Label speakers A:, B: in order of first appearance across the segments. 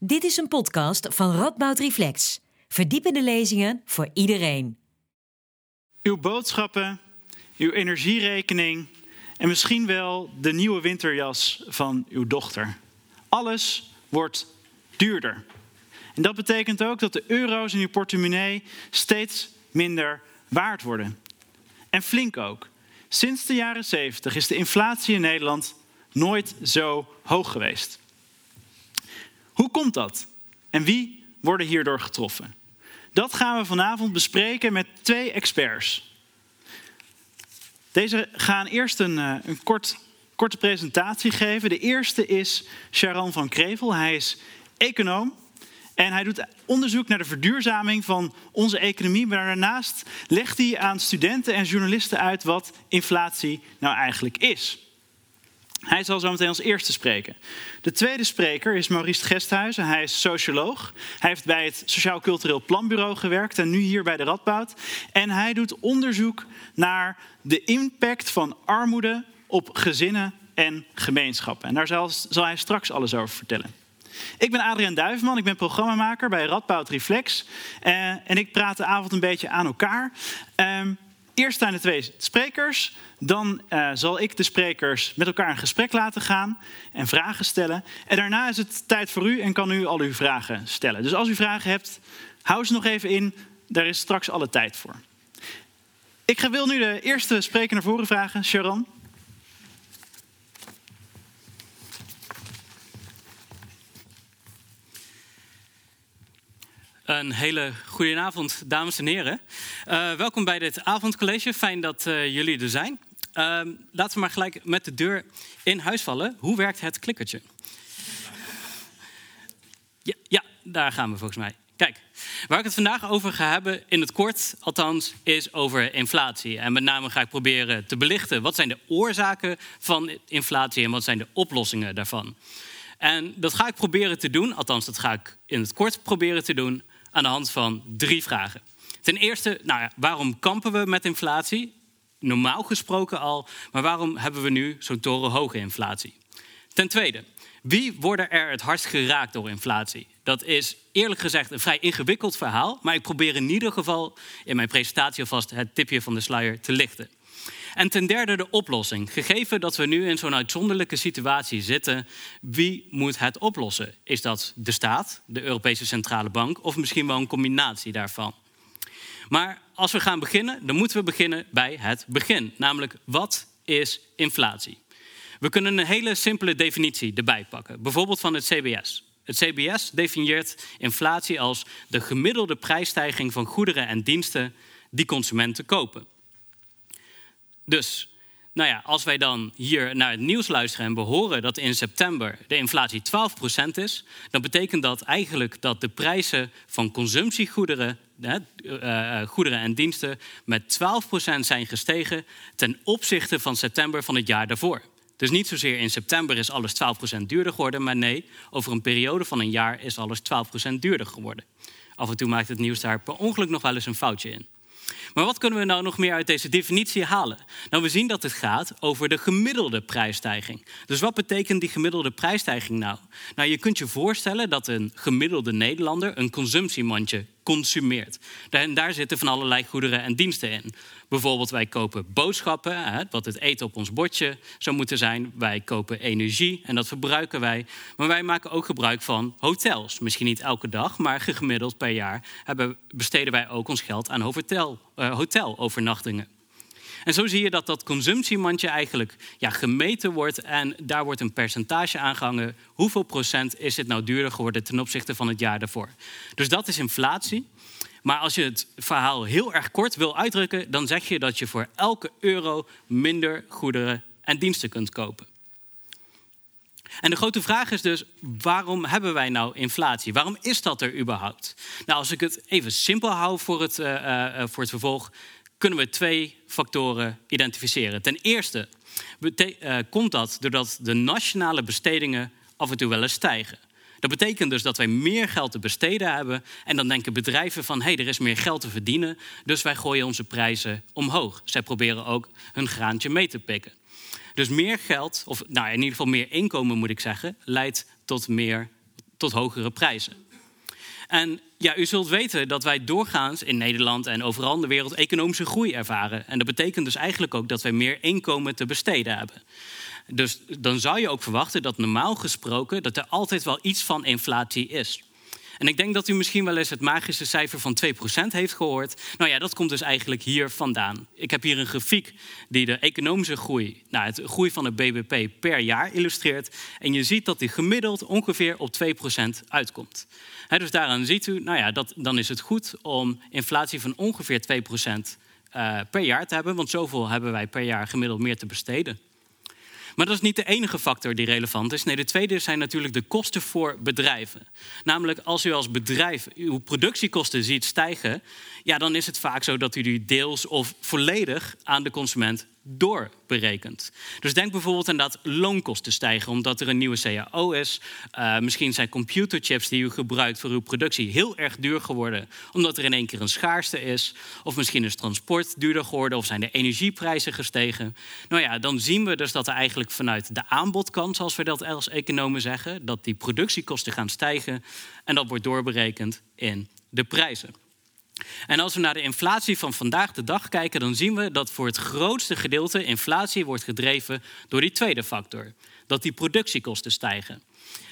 A: Dit is een podcast van Radboud Reflex. Verdiepende lezingen voor iedereen.
B: Uw boodschappen, uw energierekening en misschien wel de nieuwe winterjas van uw dochter. Alles wordt duurder. En dat betekent ook dat de euro's in uw portemonnee steeds minder waard worden. En flink ook. Sinds de jaren 70 is de inflatie in Nederland nooit zo hoog geweest. Hoe komt dat? En wie worden hierdoor getroffen? Dat gaan we vanavond bespreken met twee experts. Deze gaan eerst een, eh, een kort, korte presentatie geven. De eerste is Sharon van Krevel. Hij is econoom en hij doet onderzoek naar de verduurzaming van onze economie. Maar daarnaast legt hij aan studenten en journalisten uit wat inflatie nou eigenlijk is. Hij zal zo meteen als eerste spreken. De tweede spreker is Maurice Gesthuizen. Hij is socioloog. Hij heeft bij het Sociaal Cultureel Planbureau gewerkt en nu hier bij de Radboud. En hij doet onderzoek naar de impact van armoede op gezinnen en gemeenschappen. En daar zal, hij straks alles over vertellen. Ik ben Adriaan Duiveman, ik ben programmamaker bij Radboud Reflex. Uh, en ik praat de avond een beetje aan elkaar. Uh, eerst zijn de twee sprekers. Dan uh, zal ik de sprekers met elkaar in gesprek laten gaan en vragen stellen. En daarna is het tijd voor u en kan u al uw vragen stellen. Dus als u vragen hebt, hou ze nog even in. Daar is straks alle tijd voor. Ik wil nu de eerste spreker naar voren vragen, Sharon.
C: Een hele goede avond, dames en heren. Uh, welkom bij dit avondcollege. Fijn dat uh, jullie er zijn. Uh, laten we maar gelijk met de deur in huis vallen. Hoe werkt het klikkertje? Ja, ja, daar gaan we volgens mij. Kijk, waar ik het vandaag over ga hebben, in het kort althans, is over inflatie. En met name ga ik proberen te belichten wat zijn de oorzaken van inflatie en wat zijn de oplossingen daarvan. En dat ga ik proberen te doen, althans dat ga ik in het kort proberen te doen, aan de hand van drie vragen. Ten eerste, nou ja, waarom kampen we met inflatie? Normaal gesproken al, maar waarom hebben we nu zo'n torenhoge inflatie? Ten tweede, wie worden er het hardst geraakt door inflatie? Dat is eerlijk gezegd een vrij ingewikkeld verhaal, maar ik probeer in ieder geval in mijn presentatie alvast het tipje van de sluier te lichten. En ten derde de oplossing. Gegeven dat we nu in zo'n uitzonderlijke situatie zitten, wie moet het oplossen? Is dat de staat, de Europese Centrale Bank of misschien wel een combinatie daarvan? Maar als we gaan beginnen, dan moeten we beginnen bij het begin. Namelijk, wat is inflatie? We kunnen een hele simpele definitie erbij pakken, bijvoorbeeld van het CBS. Het CBS definieert inflatie als de gemiddelde prijsstijging van goederen en diensten die consumenten kopen. Dus, nou ja, als wij dan hier naar het nieuws luisteren en we horen dat in september de inflatie 12% is, dan betekent dat eigenlijk dat de prijzen van consumptiegoederen, uh, goederen en diensten, met 12% zijn gestegen ten opzichte van september van het jaar daarvoor. Dus niet zozeer in september is alles 12% duurder geworden, maar nee, over een periode van een jaar is alles 12% duurder geworden. Af en toe maakt het nieuws daar per ongeluk nog wel eens een foutje in. Maar wat kunnen we nou nog meer uit deze definitie halen? Nou, we zien dat het gaat over de gemiddelde prijsstijging. Dus wat betekent die gemiddelde prijsstijging nou? Nou, je kunt je voorstellen dat een gemiddelde Nederlander een consumptiemandje consumeert. En daar zitten van allerlei goederen en diensten in. Bijvoorbeeld, wij kopen boodschappen, wat het eten op ons bordje zou moeten zijn. Wij kopen energie en dat verbruiken wij. Maar wij maken ook gebruik van hotels. Misschien niet elke dag, maar gemiddeld per jaar besteden wij ook ons geld aan uh, hotelovernachtingen. En zo zie je dat dat consumptiemandje eigenlijk ja, gemeten wordt en daar wordt een percentage aangehangen. Hoeveel procent is het nou duurder geworden ten opzichte van het jaar daarvoor? Dus dat is inflatie. Maar als je het verhaal heel erg kort wil uitdrukken, dan zeg je dat je voor elke euro minder goederen en diensten kunt kopen. En de grote vraag is dus, waarom hebben wij nou inflatie? Waarom is dat er überhaupt? Nou, als ik het even simpel hou voor het, uh, uh, voor het vervolg, kunnen we twee factoren identificeren. Ten eerste uh, komt dat doordat de nationale bestedingen af en toe wel eens stijgen. Dat betekent dus dat wij meer geld te besteden hebben. En dan denken bedrijven van, hé, hey, er is meer geld te verdienen. Dus wij gooien onze prijzen omhoog. Zij proberen ook hun graantje mee te pikken. Dus meer geld, of nou, in ieder geval meer inkomen moet ik zeggen, leidt tot meer tot hogere prijzen. En ja, u zult weten dat wij doorgaans in Nederland en overal in de wereld economische groei ervaren. En dat betekent dus eigenlijk ook dat wij meer inkomen te besteden hebben. Dus dan zou je ook verwachten dat normaal gesproken dat er altijd wel iets van inflatie is. En ik denk dat u misschien wel eens het magische cijfer van 2% heeft gehoord. Nou ja, dat komt dus eigenlijk hier vandaan. Ik heb hier een grafiek die de economische groei, nou, het groei van het BBP per jaar illustreert. En je ziet dat die gemiddeld ongeveer op 2% uitkomt. dus daaraan ziet u, nou ja, dat, dan is het goed om inflatie van ongeveer 2% uh, per jaar te hebben. Want zoveel hebben wij per jaar gemiddeld meer te besteden. Maar dat is niet de enige factor die relevant is. Nee, de tweede zijn natuurlijk de kosten voor bedrijven. Namelijk, als u als bedrijf uw productiekosten ziet stijgen, ja, dan is het vaak zo dat u die deels of volledig aan de consument doorberekend. Dus denk bijvoorbeeld aan dat loonkosten stijgen omdat er een nieuwe CAO is. Uh, misschien zijn computerchips die u gebruikt voor uw productie heel erg duur geworden omdat er in één keer een schaarste is. Of misschien is transport duurder geworden of zijn de energieprijzen gestegen. Nou ja, dan zien we dus dat er eigenlijk vanuit de aanbodkant, zoals we dat als economen zeggen, dat die productiekosten gaan stijgen en dat wordt doorberekend in de prijzen. En als we naar de inflatie van vandaag de dag kijken, dan zien we dat voor het grootste gedeelte inflatie wordt gedreven door die tweede factor. Dat die productiekosten stijgen.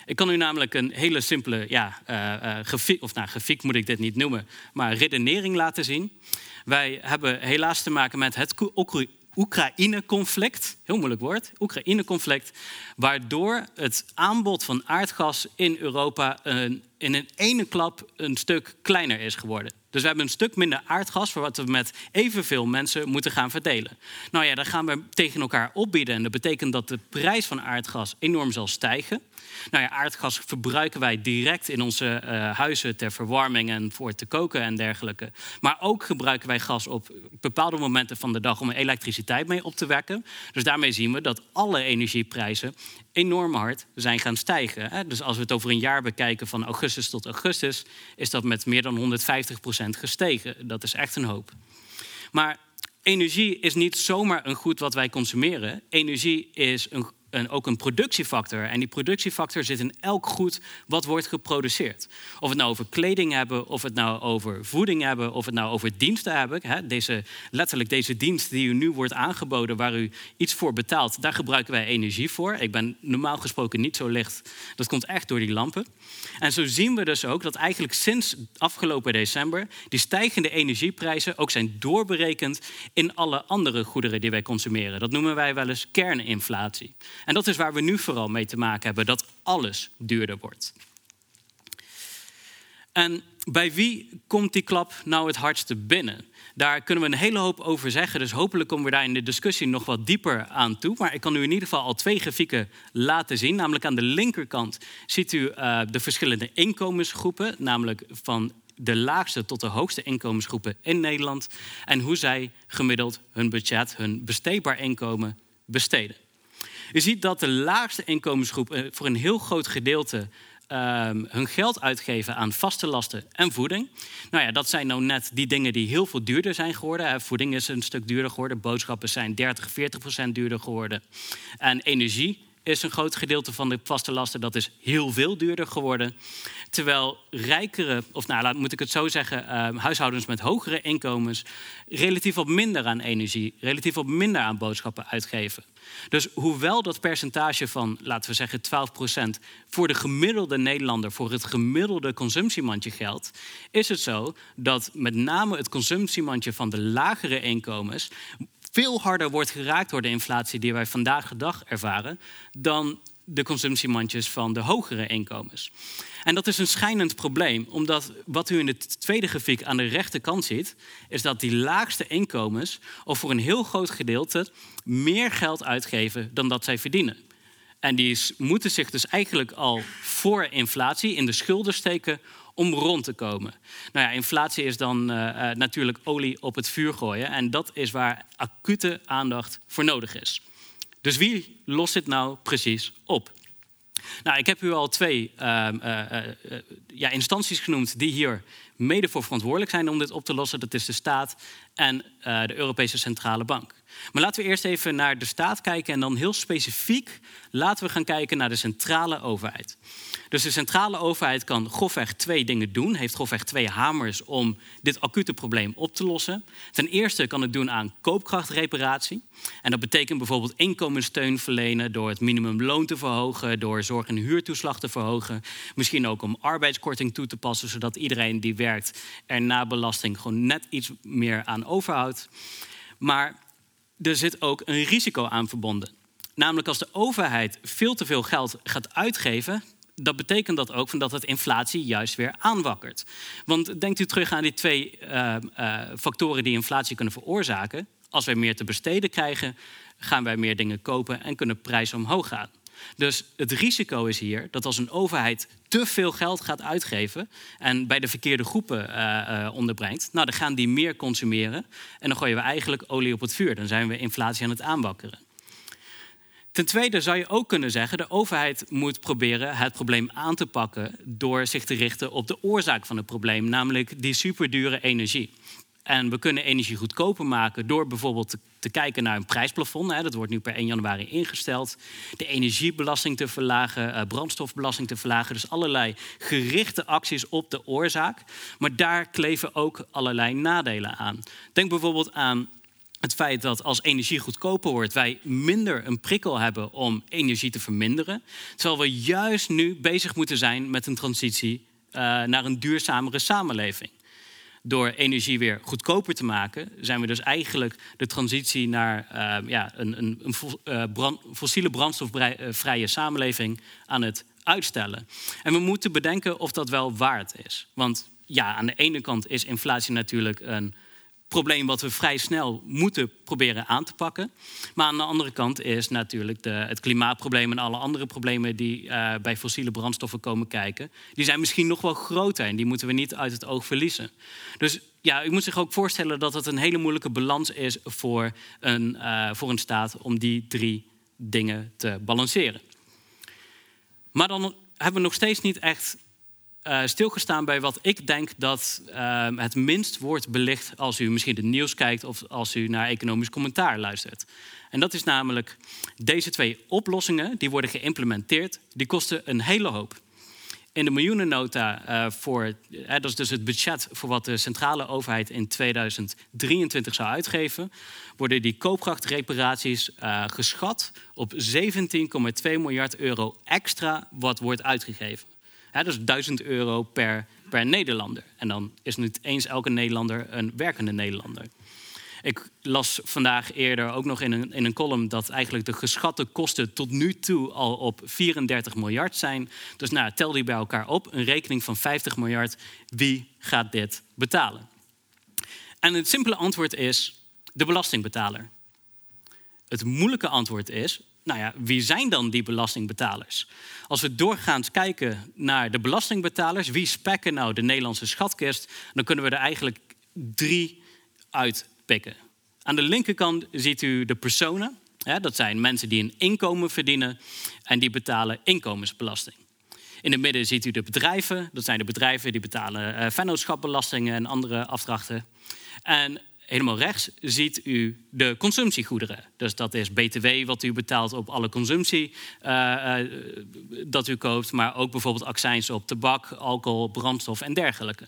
C: Ik kan u namelijk een hele simpele ja, uh, grafiek, of nou, grafiek moet ik dit niet noemen, maar redenering laten zien. Wij hebben helaas te maken met het Oekraïne-conflict, heel moeilijk woord, Oekraïne-conflict, waardoor het aanbod van aardgas in Europa een, in een ene klap een stuk kleiner is geworden. Dus we hebben een stuk minder aardgas voor wat we met evenveel mensen moeten gaan verdelen. Nou ja, dan gaan we tegen elkaar opbieden. En dat betekent dat de prijs van aardgas enorm zal stijgen. Nou ja, aardgas verbruiken wij direct in onze uh, huizen ter verwarming en voor te koken en dergelijke. Maar ook gebruiken wij gas op bepaalde momenten van de dag om elektriciteit mee op te wekken. Dus daarmee zien we dat alle energieprijzen enorm hard zijn gaan stijgen. Dus als we het over een jaar bekijken van augustus tot augustus, is dat met meer dan 150 gestegen. Dat is echt een hoop. Maar energie is niet zomaar een goed wat wij consumeren. Energie is een een, ook een productiefactor. En die productiefactor zit in elk goed wat wordt geproduceerd. Of het nou over kleding hebben, of het nou over voeding hebben, of het nou over diensten hebben. Hè, deze, letterlijk deze dienst die u nu wordt aangeboden, waar u iets voor betaalt, daar gebruiken wij energie voor. Ik ben normaal gesproken niet zo licht. Dat komt echt door die lampen. En zo zien we dus ook dat eigenlijk sinds afgelopen december die stijgende energieprijzen ook zijn doorberekend in alle andere goederen die wij consumeren. Dat noemen wij wel eens kerninflatie. En dat is waar we nu vooral mee te maken hebben, dat alles duurder wordt. En bij wie komt die klap nou het hardste binnen? Daar kunnen we een hele hoop over zeggen. Dus hopelijk komen we daar in de discussie nog wat dieper aan toe. Maar ik kan u in ieder geval al twee grafieken laten zien. Namelijk aan de linkerkant ziet u uh, de verschillende inkomensgroepen. Namelijk van de laagste tot de hoogste inkomensgroepen in Nederland. En hoe zij gemiddeld hun budget, hun besteedbaar inkomen besteden. Je ziet dat de laagste inkomensgroep eh, voor een heel groot gedeelte Ehm, hun geld uitgeven aan vaste lasten en voeding. Nou ja, dat zijn nou net die dingen die heel veel duurder zijn geworden. Voeding is een stuk duurder geworden, boodschappen zijn 30, 40 procent duurder geworden. En energie is een groot gedeelte van de vaste lasten, dat is heel veel duurder geworden. Terwijl rijkere, of nou moet ik het zo zeggen, uh, huishoudens met hogere inkomens relatief wat minder aan energie, relatief wat minder aan boodschappen uitgeven. Dus hoewel dat percentage van, laten we zeggen, 12% voor de gemiddelde Nederlander, voor het gemiddelde consumptiemandje geldt, is het zo dat met name het consumptiemandje van de lagere inkomens veel harder wordt geraakt door de inflatie die wij vandaag de dag ervaren dan de consumptiemandjes van de hogere inkomens. En dat is een schijnend probleem, omdat wat u in de tweede grafiek aan de rechterkant ziet, is dat die laagste inkomens, of voor een heel groot gedeelte, meer geld uitgeven dan dat zij verdienen. En die moeten zich dus eigenlijk al voor inflatie in de schulden steken om rond te komen. Nou ja, inflatie is dan uh, uh, natuurlijk olie op het vuur gooien. En dat is waar acute aandacht voor nodig is. Dus wie lost dit nou precies op? Nou, ik heb u al twee uh, ja, instanties genoemd die hier mede voor verantwoordelijk zijn om dit op te lossen. Dat is de staat en de Europese Centrale Bank. Maar laten we eerst even naar de staat kijken en dan heel specifiek laten we gaan kijken naar de centrale overheid. Dus de centrale overheid kan grofweg twee dingen doen, heeft grofweg twee hamers om dit acute probleem op te lossen. Ten eerste kan het doen aan koopkrachtreparatie. En dat betekent bijvoorbeeld inkomenssteun verlenen door het minimumloon te verhogen, door zorg- en huurtoeslag te verhogen. Misschien ook om arbeidskorting toe te passen, zodat iedereen die werkt er na belasting gewoon net iets meer aan overhoudt. Maar er zit ook een risico aan verbonden. Namelijk als de overheid veel te veel geld gaat uitgeven, dat betekent dat ook dat het inflatie juist weer aanwakkert. Want denkt u terug aan die twee uh, uh, factoren die inflatie kunnen veroorzaken. Als wij meer te besteden krijgen, gaan wij meer dingen kopen en kunnen prijzen omhoog gaan. Dus het risico is hier dat als een overheid te veel geld gaat uitgeven en bij de verkeerde groepen uh, onderbrengt, nou, dan gaan die meer consumeren en dan gooien we eigenlijk olie op het vuur. Dan zijn we inflatie aan het aanwakkeren. Ten tweede zou je ook kunnen zeggen, de overheid moet proberen het probleem aan te pakken door zich te richten op de oorzaak van het probleem, namelijk die superdure energie. En we kunnen energie goedkoper maken door bijvoorbeeld te, kijken naar een prijsplafond. Hè, dat wordt nu per 1 januari ingesteld. De energiebelasting te verlagen, uh, brandstofbelasting te verlagen. Dus allerlei gerichte acties op de oorzaak. Maar daar kleven ook allerlei nadelen aan. Denk bijvoorbeeld aan het feit dat als energie goedkoper wordt, wij minder een prikkel hebben om energie te verminderen. Terwijl we juist nu bezig moeten zijn met een transitie uh, naar een duurzamere samenleving. Door energie weer goedkoper te maken, zijn we dus eigenlijk de transitie naar uh, ja, een, een, een uh, brand, fossiele brandstofvrije samenleving aan het uitstellen. En we moeten bedenken of dat wel waard is. Want ja, aan de ene kant is inflatie natuurlijk een probleem wat we vrij snel moeten proberen aan te pakken. Maar aan de andere kant is natuurlijk de, het klimaatprobleem en alle andere problemen die uh, bij fossiele brandstoffen komen kijken. Die zijn misschien nog wel groter en die moeten we niet uit het oog verliezen. Dus ja, u moet zich ook voorstellen dat het een hele moeilijke balans is voor een, uh, voor een staat om die drie dingen te balanceren. Maar dan hebben we nog steeds niet echt uh, stilgestaan bij wat ik denk dat uh, het minst wordt belicht als u misschien het nieuws kijkt of als u naar economisch commentaar luistert. En dat is namelijk deze twee oplossingen die worden geïmplementeerd, die kosten een hele hoop. In de miljoenennota uh, voor, dat is dus het budget voor wat de centrale overheid in 2023 zou uitgeven, worden die koopkrachtreparaties geschat op 17,2 miljard euro extra wat wordt uitgegeven. Is 1000 euro per, per Nederlander. En dan is niet eens elke Nederlander een werkende Nederlander. Ik las vandaag eerder ook nog in een, in een column dat eigenlijk de geschatte kosten tot nu toe al op 34 miljard zijn. Dus nou, tel die bij elkaar op, een rekening van 50 miljard. Wie gaat dit betalen? En het simpele antwoord is de belastingbetaler. Het moeilijke antwoord is, nou ja, wie zijn dan die belastingbetalers? Als we doorgaans kijken naar de belastingbetalers, wie spekken nou de Nederlandse schatkist, dan kunnen we er eigenlijk drie uitpikken. Aan de linkerkant ziet u de personen. dat zijn mensen die een inkomen verdienen en die betalen inkomensbelasting. In het midden ziet u de bedrijven. Dat zijn de bedrijven die betalen uh, vennootschapbelastingen en andere afdrachten. En helemaal rechts ziet u de consumptiegoederen. Dus dat is BTW wat u betaalt op alle consumptie uh, dat u koopt, maar ook bijvoorbeeld accijns op tabak, alcohol, brandstof en dergelijke.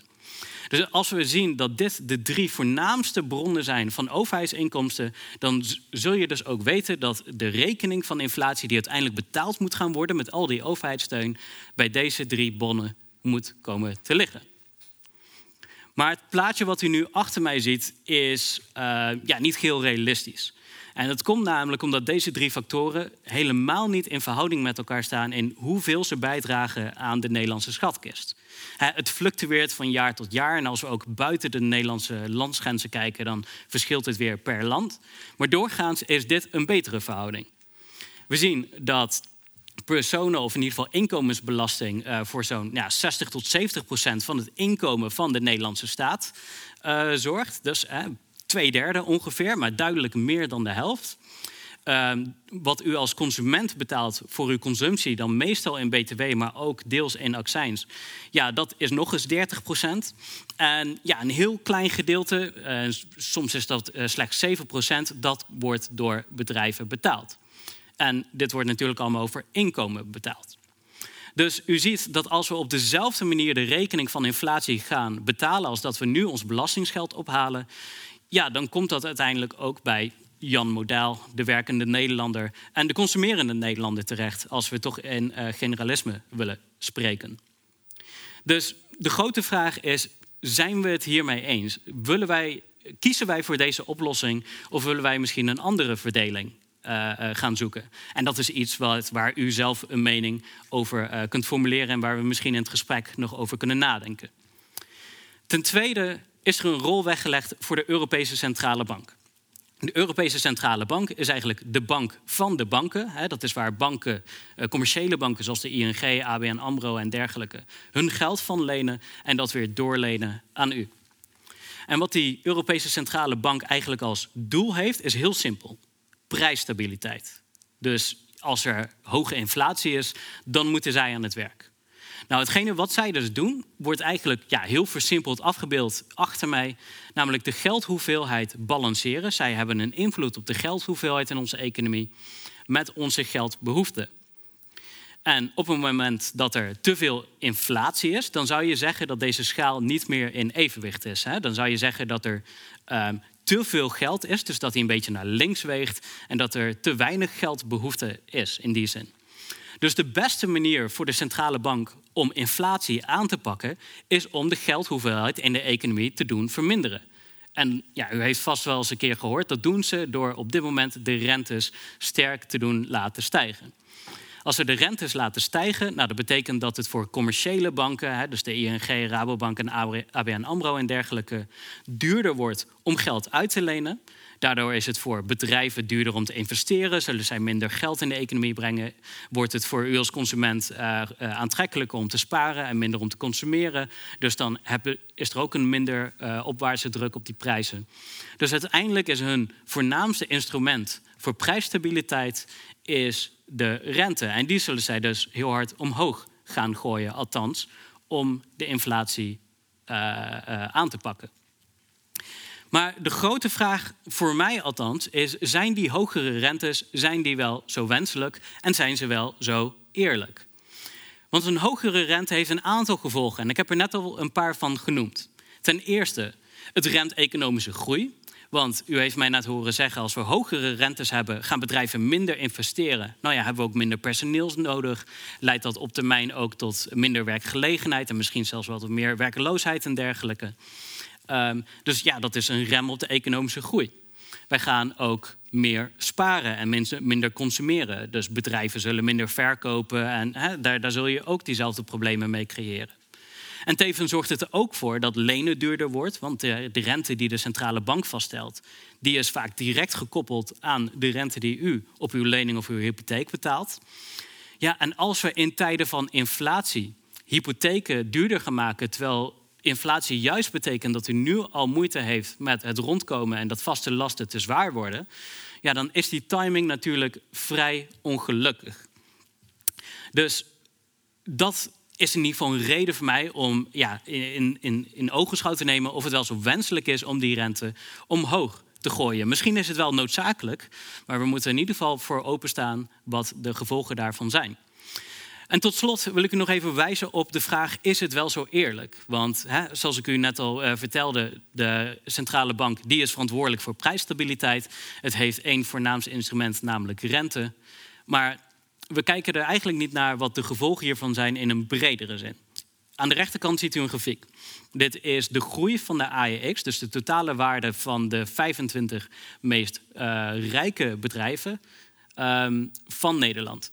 C: Dus als we zien dat dit de drie voornaamste bronnen zijn van overheidsinkomsten, dan zul je dus ook weten dat de rekening van inflatie die uiteindelijk betaald moet gaan worden met al die overheidssteun, bij deze drie bronnen moet komen te liggen. Maar het plaatje wat u nu achter mij ziet is uh, ja, niet heel realistisch. En dat komt namelijk omdat deze drie factoren helemaal niet in verhouding met elkaar staan in hoeveel ze bijdragen aan de Nederlandse schatkist. Het fluctueert van jaar tot jaar en als we ook buiten de Nederlandse landsgrenzen kijken, dan verschilt het weer per land. Maar doorgaans is dit een betere verhouding. We zien dat personen, of in ieder geval inkomensbelasting, uh, voor zo'n ja, 60 tot 70 procent van het inkomen van de Nederlandse staat uh, zorgt. Dus uh, twee derde ongeveer, maar duidelijk meer dan de helft. ehm, wat u als consument betaalt voor uw consumptie, dan meestal in BTW, maar ook deels in accijns, ja, dat is nog eens 30 procent. En ja, een heel klein gedeelte, uh, soms is dat slechts 7 procent, dat wordt door bedrijven betaald. En dit wordt natuurlijk allemaal over inkomen betaald. Dus u ziet dat als we op dezelfde manier de rekening van inflatie gaan betalen als dat we nu ons belastingsgeld ophalen, ja, dan komt dat uiteindelijk ook bij Jan Model, de werkende Nederlander en de consumerende Nederlander terecht, als we toch in uh, generalisme willen spreken. Dus de grote vraag is: zijn we het hiermee eens? Willen wij, kiezen wij voor deze oplossing of willen wij misschien een andere verdeling uh, uh, gaan zoeken? En dat is iets wat, waar u zelf een mening over kunt formuleren en waar we misschien in het gesprek nog over kunnen nadenken. Ten tweede is er een rol weggelegd voor de Europese Centrale Bank. De Europese Centrale Bank is eigenlijk de bank van de banken. Dat is waar banken, eh, commerciële banken zoals de ING, ABN AMRO en dergelijke, hun geld van lenen en dat weer doorlenen aan u. En wat die Europese Centrale Bank eigenlijk als doel heeft, is heel simpel: prijsstabiliteit. Dus als er hoge inflatie is, dan moeten zij aan het werk. Nou, hetgene wat zij dus doen, wordt eigenlijk ja, heel versimpeld afgebeeld achter mij. Namelijk de geldhoeveelheid balanceren. Zij hebben een invloed op de geldhoeveelheid in onze economie met onze geldbehoeften. En op het moment dat er te veel inflatie is, dan zou je zeggen dat deze schaal niet meer in evenwicht is. Hè? Dan zou je zeggen dat er um, te veel geld is, dus dat hij een beetje naar links weegt en dat er te weinig geldbehoefte is in die zin. Dus de beste manier voor de centrale bank om inflatie aan te pakken, is om de geldhoeveelheid in de economie te doen verminderen. En ja, u heeft vast wel eens een keer gehoord, dat doen ze door op dit moment de rentes sterk te doen laten stijgen. Als ze de rentes laten stijgen, nou, dat betekent dat het voor commerciële banken, dus de ING, Rabobank en ABN AMRO en dergelijke, duurder wordt om geld uit te lenen. Daardoor is het voor bedrijven duurder om te investeren. Zullen zij minder geld in de economie brengen? Wordt het voor u als consument uh, uh, aantrekkelijker om te sparen en minder om te consumeren? Dus dan is er ook een minder uh, opwaartse druk op die prijzen. Dus uiteindelijk is hun voornaamste instrument voor prijsstabiliteit is de rente. En die zullen zij dus heel hard omhoog gaan gooien, althans, om de inflatie aan te pakken. Maar de grote vraag voor mij althans is: zijn die hogere rentes zijn die wel zo wenselijk en zijn ze wel zo eerlijk? Want een hogere rente heeft een aantal gevolgen en ik heb er net al een paar van genoemd. Ten eerste, het remt economische groei. Want u heeft mij net horen zeggen, als we hogere rentes hebben, gaan bedrijven minder investeren. Nou ja, hebben we ook minder personeels nodig. Leidt dat op termijn ook tot minder werkgelegenheid en misschien zelfs wat meer werkloosheid en dergelijke. Um, dus ja, dat is een rem op de economische groei. Wij gaan ook meer sparen en mensen minder consumeren. Dus bedrijven zullen minder verkopen en daar, daar zul je ook diezelfde problemen mee creëren. En tevens zorgt het er ook voor dat lenen duurder wordt, want de, de, rente die de centrale bank vaststelt, die is vaak direct gekoppeld aan de rente die u op uw lening of uw hypotheek betaalt. Ja, en als we in tijden van inflatie hypotheken duurder gaan maken, terwijl inflatie juist betekent dat u nu al moeite heeft met het rondkomen en dat vaste lasten te zwaar worden, ja, dan is die timing natuurlijk vrij ongelukkig. Dus dat is in ieder geval een reden voor mij om ja, in, in, in ogenschouw te nemen of het wel zo wenselijk is om die rente omhoog te gooien. Misschien is het wel noodzakelijk, maar we moeten in ieder geval voor openstaan wat de gevolgen daarvan zijn. En tot slot wil ik u nog even wijzen op de vraag: is het wel zo eerlijk? Want hè, zoals ik u net al uh, vertelde, de centrale bank die is verantwoordelijk voor prijsstabiliteit. Het heeft één voornaamste instrument, namelijk rente. Maar we kijken er eigenlijk niet naar wat de gevolgen hiervan zijn in een bredere zin. Aan de rechterkant ziet u een grafiek. Dit is de groei van de AEX, dus de totale waarde van de 25 meest uh, rijke bedrijven um, van Nederland.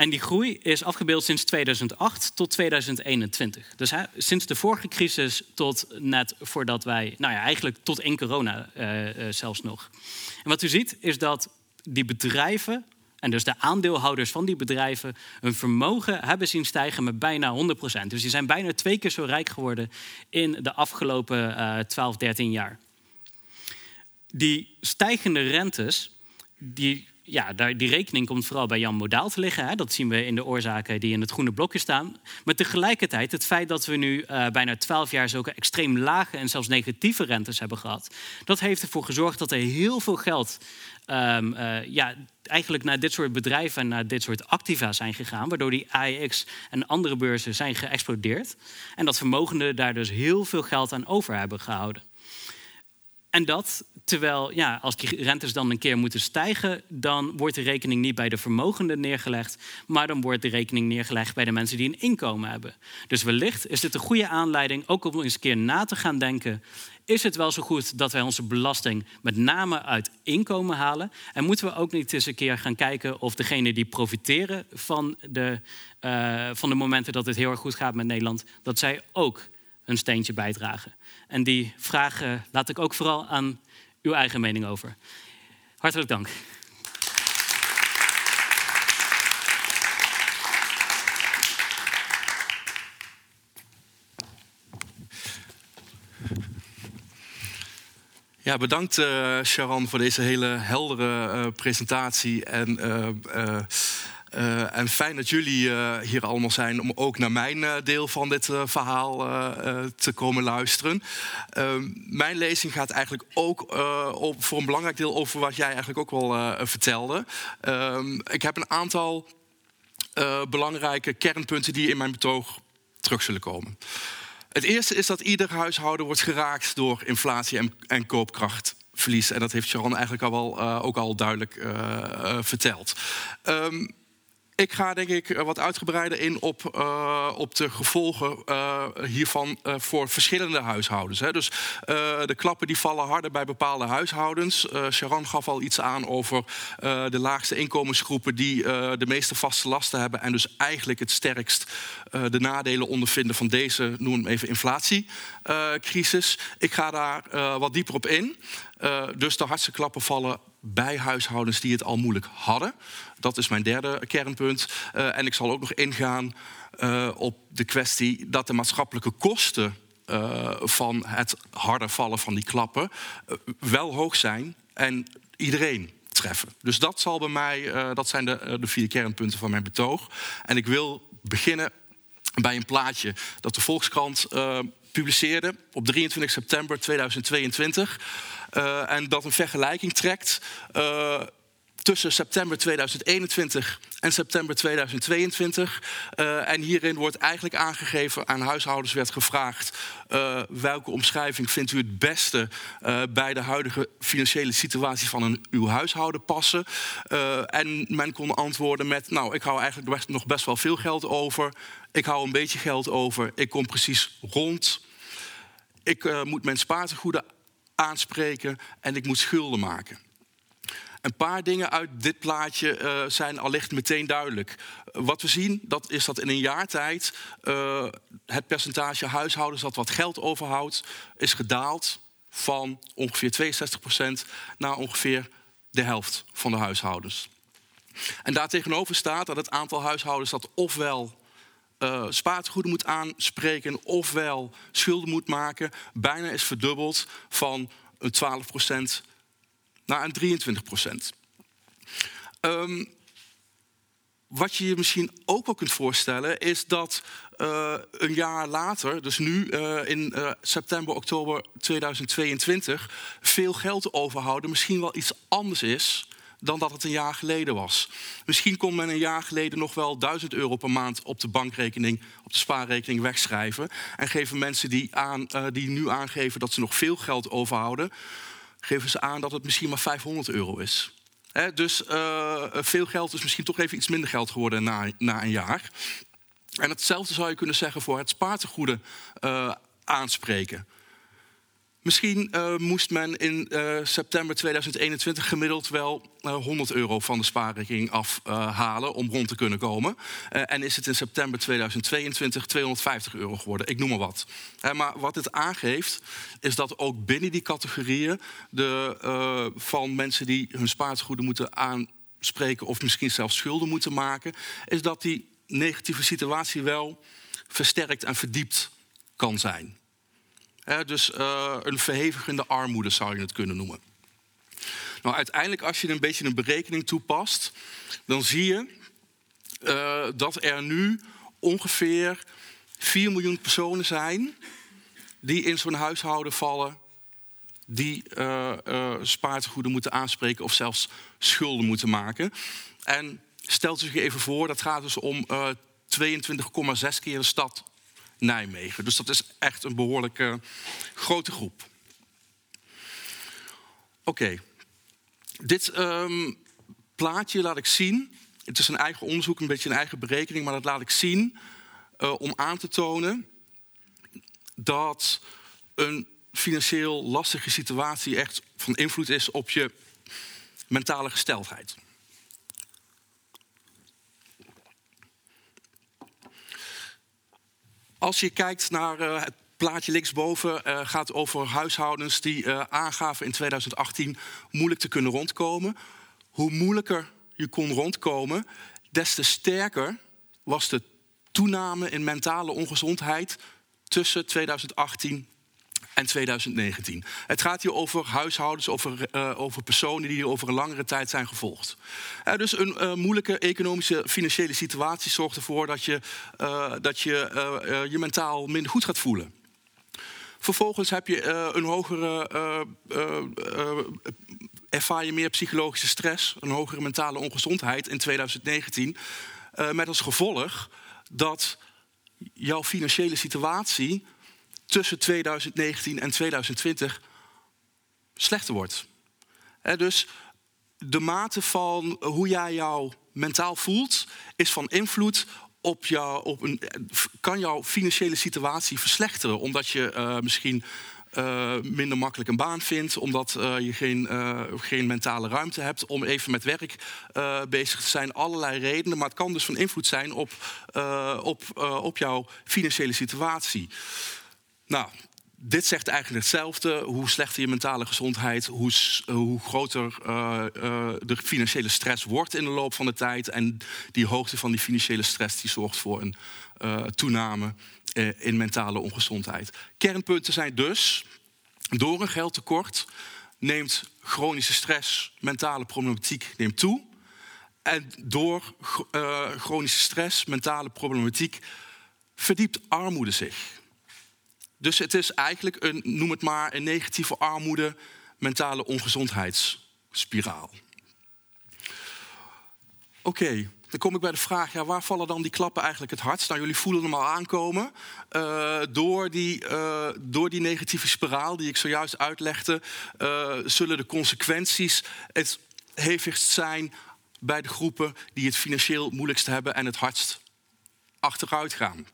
C: En die groei is afgebeeld sinds 2008 tot 2021. Dus hè, sinds de vorige crisis tot net voordat wij, nou ja, eigenlijk tot in corona uh, uh, zelfs nog. En wat u ziet is dat die bedrijven, en dus de aandeelhouders van die bedrijven, hun vermogen hebben zien stijgen met bijna 100%. Dus die zijn bijna twee keer zo rijk geworden in de afgelopen uh, 12, 13 jaar. Die stijgende rentes die, ja, die rekening komt vooral bij Jan Modaal te liggen. Hè. Dat zien we in de oorzaken die in het groene blokje staan. Maar tegelijkertijd het feit dat we nu uh, bijna 12 jaar zulke extreem lage en zelfs negatieve rentes hebben gehad. Dat heeft ervoor gezorgd dat er heel veel geld um, uh, ja, eigenlijk naar dit soort bedrijven en naar dit soort activa zijn gegaan. Waardoor die AEX en andere beurzen zijn geëxplodeerd. En dat vermogenden daar dus heel veel geld aan over hebben gehouden. En dat terwijl, ja, als die rentes dan een keer moeten stijgen, dan wordt de rekening niet bij de vermogenden neergelegd, maar dan wordt de rekening neergelegd bij de mensen die een inkomen hebben. Dus wellicht is dit een goede aanleiding ook om eens een keer na te gaan denken. Is het wel zo goed dat wij onze belasting met name uit inkomen halen? En moeten we ook niet eens een keer gaan kijken of degenen die profiteren van de, uh, van de momenten dat het heel erg goed gaat met Nederland, dat zij ook een steentje bijdragen? En die vragen laat ik ook vooral aan uw eigen mening over. Hartelijk dank.
D: Ja, bedankt uh, Sharon voor deze hele heldere uh, presentatie. En uh, uh, en fijn dat jullie uh, hier allemaal zijn om ook naar mijn uh, deel van dit verhaal te komen luisteren. Ehm, mijn lezing gaat eigenlijk ook op, voor een belangrijk deel over wat jij eigenlijk ook wel vertelde. Ehm, ik heb een aantal belangrijke kernpunten die in mijn betoog terug zullen komen. Het eerste is dat ieder huishouden wordt geraakt door inflatie en, en koopkrachtverlies. En dat heeft Sharon eigenlijk al wel, ook al duidelijk verteld. Um, ik ga denk ik wat uitgebreider in op, uh, op de gevolgen uh, hiervan voor verschillende huishoudens. Hè. Dus de klappen die vallen harder bij bepaalde huishoudens. Sharon gaf al iets aan over de laagste inkomensgroepen die de meeste vaste lasten hebben en dus eigenlijk het sterkst de nadelen ondervinden van deze, noem hem even inflatiecrisis. Ik ga daar wat dieper op in. dus de hardste klappen vallen bij huishoudens die het al moeilijk hadden. Dat is mijn derde kernpunt. Uh, en ik zal ook nog ingaan uh, op de kwestie dat de maatschappelijke kosten uh, van het harder vallen van die klappen wel hoog zijn en iedereen treffen. Dus dat zal bij mij, dat zijn de, de vier kernpunten van mijn betoog. En ik wil beginnen bij een plaatje dat de Volkskrant publiceerde op 23 september 2022. Uh, en dat een vergelijking trekt uh, tussen september 2021 en september 2022. Uh, en hierin wordt eigenlijk aangegeven, aan huishoudens werd gevraagd... Welke omschrijving vindt u het beste uh, bij de huidige financiële situatie van een, uw huishouden passen? en men kon antwoorden met, nou, ik hou eigenlijk nog best wel veel geld over. Ik hou een beetje geld over. Ik kom precies rond. Ik moet mijn spaartegoeden aanspreken en ik moet schulden maken. Een paar dingen uit dit plaatje uh, zijn allicht meteen duidelijk. wat we zien, dat is dat in een jaar tijd uh, het percentage huishoudens dat wat geld overhoudt, is gedaald van ongeveer 62% naar ongeveer de helft van de huishoudens. En daartegenover staat dat het aantal huishoudens dat ofwel uh, spaartegoeden moet aanspreken, ofwel schulden moet maken, bijna is verdubbeld van een 12% naar een 23 procent. Um, wat je je misschien ook wel kunt voorstellen, is dat uh, een jaar later, dus nu uh, in september, oktober 2022, veel geld overhouden misschien wel iets anders is dan dat het een jaar geleden was. Misschien kon men een jaar geleden nog wel 1000 euro per maand op de bankrekening, op de spaarrekening wegschrijven. En geven mensen die, aan, die nu aangeven dat ze nog veel geld overhouden, geven ze aan dat het misschien maar 500 euro is. dus uh, veel geld is misschien toch even iets minder geld geworden na, na een jaar. En hetzelfde zou je kunnen zeggen voor het spaartegoeden uh, aanspreken. Misschien uh, moest men in uh, september 2021 gemiddeld wel uh, eh, 100 euro van de spaarrekening afhalen om rond te kunnen komen. en is het in september 2022 250 euro geworden, ik noem maar wat. maar wat het aangeeft, is dat ook binnen die categorieën de, van mensen die hun spaartegoeden moeten aanspreken of misschien zelfs schulden moeten maken, is dat die negatieve situatie wel versterkt en verdiept kan zijn dus uh, een verhevigende armoede zou je het kunnen noemen. Nou, uiteindelijk, als je een beetje een berekening toepast, dan zie je uh, dat er nu ongeveer 4 miljoen personen zijn die in zo'n huishouden vallen, die uh, spaartegoeden moeten aanspreken of zelfs schulden moeten maken. En stelt u zich even voor, dat gaat dus om 22,6 keer de stad Nijmegen. Dus dat is echt een behoorlijk grote groep. Oké, dit um, plaatje laat ik zien. Het is een eigen onderzoek, een beetje een eigen berekening, maar dat laat ik zien uh, om aan te tonen dat een financieel lastige situatie echt van invloed is op je mentale gesteldheid. Als je kijkt naar uh, het plaatje linksboven, uh, gaat over huishoudens die uh, aangaven in 2018 moeilijk te kunnen rondkomen. Hoe moeilijker je kon rondkomen, des te sterker was de toename in mentale ongezondheid tussen 2018 en 2019. Het gaat hier over huishoudens, over, uh, over personen die over een langere tijd zijn gevolgd. Uh, dus een uh, moeilijke economische, financiële situatie zorgt ervoor dat je dat je, je mentaal minder goed gaat voelen. Vervolgens heb je een hogere ervaar je meer psychologische stress, een hogere mentale ongezondheid in 2019. Uh, met als gevolg dat jouw financiële situatie tussen 2019 en 2020 slechter wordt. dus de mate van hoe jij jou mentaal voelt, is van invloed op jou, op een, kan jouw financiële situatie verslechteren. Omdat je uh, misschien uh, minder makkelijk een baan vindt, omdat uh, je geen, geen mentale ruimte hebt om even met werk bezig te zijn. Allerlei redenen, maar het kan dus van invloed zijn op, op, op jouw financiële situatie. Nou, dit zegt eigenlijk hetzelfde. Hoe slechter je mentale gezondheid, hoe, hoe groter de financiële stress wordt in de loop van de tijd. En die hoogte van die financiële stress die zorgt voor een toename eh, in mentale ongezondheid. Kernpunten zijn dus, door een geldtekort neemt chronische stress, mentale problematiek neemt toe. En door chronische stress, mentale problematiek, verdiept armoede zich. Dus het is eigenlijk een, noem het maar, een negatieve armoede, mentale ongezondheidsspiraal. Oké. Dan kom ik bij de vraag, ja, waar vallen dan die klappen eigenlijk het hardst? Nou, jullie voelen hem al aankomen. Uh, door, die, uh, door die negatieve spiraal die ik zojuist uitlegde... Uh, zullen de consequenties het hevigst zijn bij de groepen... die het financieel moeilijkst hebben en het hardst achteruit gaan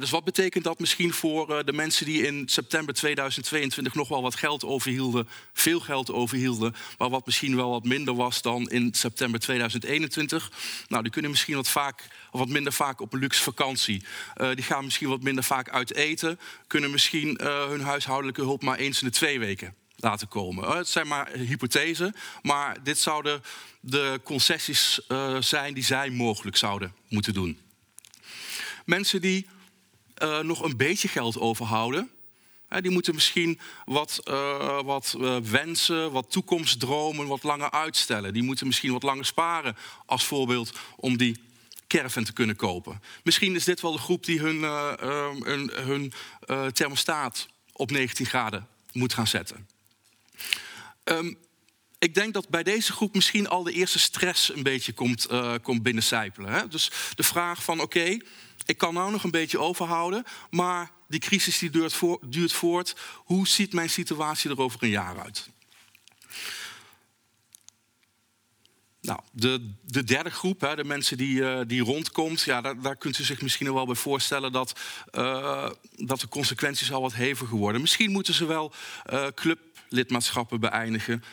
D: dus wat betekent dat misschien voor eh, de mensen die in september 2022 nog wel wat geld overhielden, veel geld overhielden, maar wat misschien wel wat minder was dan in september 2021? Nou, die kunnen misschien wat, vaak, wat minder vaak op een luxe vakantie. Uh, die gaan misschien wat minder vaak uit eten, kunnen misschien uh, hun huishoudelijke hulp maar eens in de twee weken laten komen. Het zijn maar hypothesen, maar dit zouden de concessies zijn die zij mogelijk zouden moeten doen. Mensen die uh, nog een beetje geld overhouden. die moeten misschien wat, uh, wat uh, wensen, wat toekomstdromen, wat langer uitstellen. Die moeten misschien wat langer sparen als voorbeeld om die caravan te kunnen kopen. Misschien is dit wel de groep die hun, hun, hun thermostaat op 19 graden moet gaan zetten. Um, ik denk dat bij deze groep misschien al de eerste stress een beetje komt, komt binnencijpelen. Hè? Dus de vraag van oké, ik kan nou nog een beetje overhouden, maar die crisis die duurt, duurt voort. Hoe ziet mijn situatie er over een jaar uit? Nou, de, de derde groep, hè, de mensen die, uh, die rondkomt, ja, daar, daar, kunt u zich misschien wel bij voorstellen dat, uh, dat de consequenties al wat heviger worden. Misschien moeten ze wel uh, clublidmaatschappen beëindigen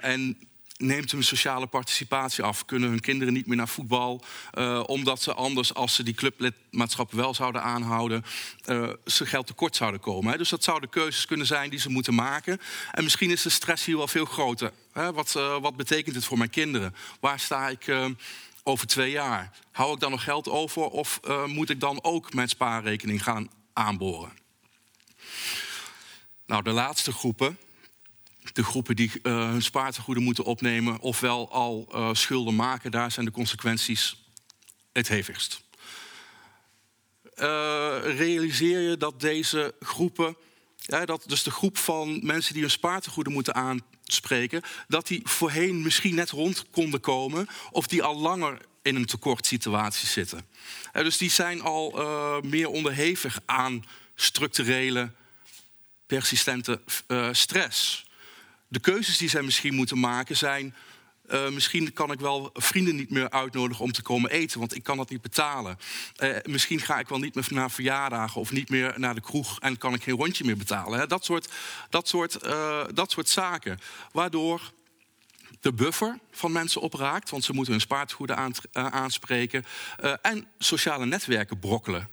D: en neemt hun sociale participatie af. Kunnen hun kinderen niet meer naar voetbal, uh, omdat ze anders, als ze die clublidmaatschap wel zouden aanhouden, uh, ze geld tekort zouden komen. Hè. Dus dat zouden keuzes kunnen zijn die ze moeten maken. En misschien is de stress hier wel veel groter. Hè. Wat, uh, wat betekent het voor mijn kinderen? Waar sta ik over twee jaar? Hou ik dan nog geld over of moet ik dan ook mijn spaarrekening gaan aanboren? Nou, de laatste groepen, de groepen die uh, hun spaartegoeden moeten opnemen, ofwel al uh, schulden maken, daar zijn de consequenties het hevigst. Uh, realiseer je dat deze groepen, dat dus de groep van mensen die hun spaartegoeden moeten aanspreken, dat die voorheen misschien net rond konden komen, of die al langer in een tekortsituatie zitten. dus die zijn al meer onderhevig aan structurele, persistente stress de keuzes die zij misschien moeten maken zijn... Uh, misschien kan ik wel vrienden niet meer uitnodigen om te komen eten, want ik kan dat niet betalen. Uh, misschien ga ik wel niet meer naar verjaardagen of niet meer naar de kroeg en kan ik geen rondje meer betalen. Dat, soort, dat, soort, uh, dat soort zaken. Waardoor de buffer van mensen opraakt, want ze moeten hun spaartegoeden aan, aanspreken. en sociale netwerken brokkelen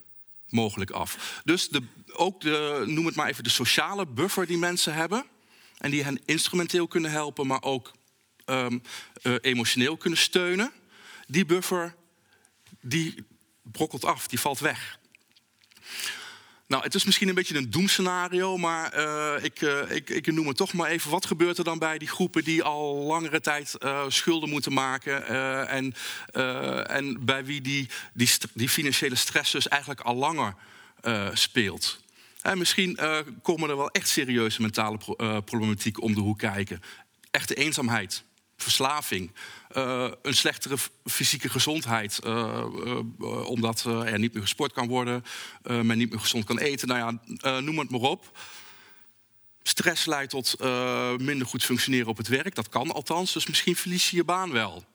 D: mogelijk af. Dus de, ook de, noem het maar even de sociale buffer die mensen hebben en die hen instrumenteel kunnen helpen, maar ook um, uh, emotioneel kunnen steunen. Die buffer, die brokkelt af, die valt weg. Nou, het is misschien een beetje een doemscenario, maar uh, ik, uh, ik, ik, noem het toch maar even. Wat gebeurt er dan bij die groepen die al langere tijd schulden moeten maken en, en bij wie die, die, die, financiële stress dus eigenlijk al langer speelt? En misschien uh, komen er wel echt serieuze mentale pro uh, problematiek om de hoek kijken. Echte eenzaamheid, verslaving, uh, een slechtere fysieke gezondheid, omdat er niet meer gesport kan worden, men niet meer gezond kan eten. Nou ja, noem het maar op. Stress leidt tot minder goed functioneren op het werk, dat kan althans, dus misschien verlies je je baan wel.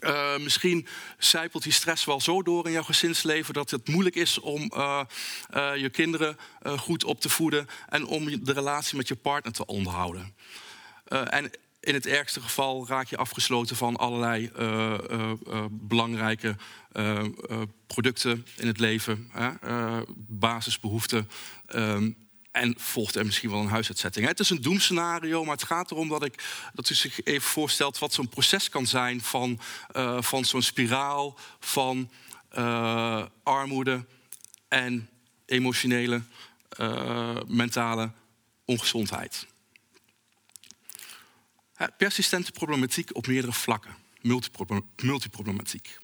D: Uh, misschien zijpelt die stress wel zo door in jouw gezinsleven dat het moeilijk is om uh, uh, je kinderen goed op te voeden en om de relatie met je partner te onderhouden. en in het ergste geval raak je afgesloten van allerlei belangrijke producten in het leven, basisbehoeften. Ehm, en volgt er misschien wel een huisuitzetting. Het is een doemscenario, maar het gaat erom dat, ik, dat u zich even voorstelt wat zo'n proces kan zijn van, uh, van zo'n spiraal van uh, armoede en emotionele, uh, mentale ongezondheid. Persistente problematiek op meerdere vlakken, multiproblematiek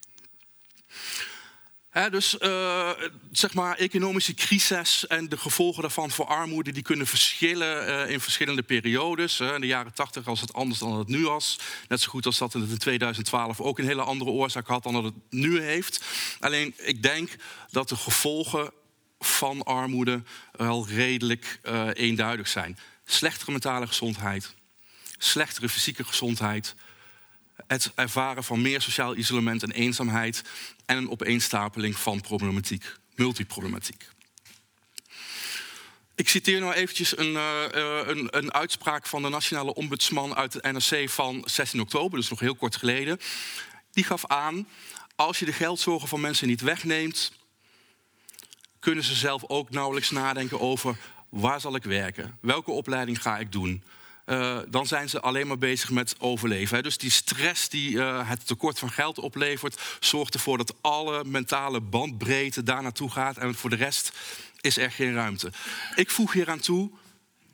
D: dus uh, zeg maar economische crisis en de gevolgen daarvan voor armoede... die kunnen verschillen uh, in verschillende periodes. in de jaren 80 was het anders dan het nu was. Net zo goed als dat het in 2012 ook een hele andere oorzaak had... dan dat het nu heeft. Alleen ik denk dat de gevolgen van armoede wel redelijk uh, eenduidig zijn. Slechtere mentale gezondheid, slechtere fysieke gezondheid het ervaren van meer sociaal isolement en eenzaamheid en een opeenstapeling van problematiek, multiproblematiek. Ik citeer nou eventjes een, uh, een, een, uitspraak van de nationale ombudsman uit het NRC van 16 oktober, dus nog heel kort geleden. Die gaf aan, als je de geldzorgen van mensen niet wegneemt, kunnen ze zelf ook nauwelijks nadenken over waar zal ik werken, welke opleiding ga ik doen, uh, dan zijn ze alleen maar bezig met overleven. Hè. Dus die stress die uh, het tekort van geld oplevert, zorgt ervoor dat alle mentale bandbreedte daar naartoe gaat. En voor de rest is er geen ruimte. Ik voeg hier aan toe.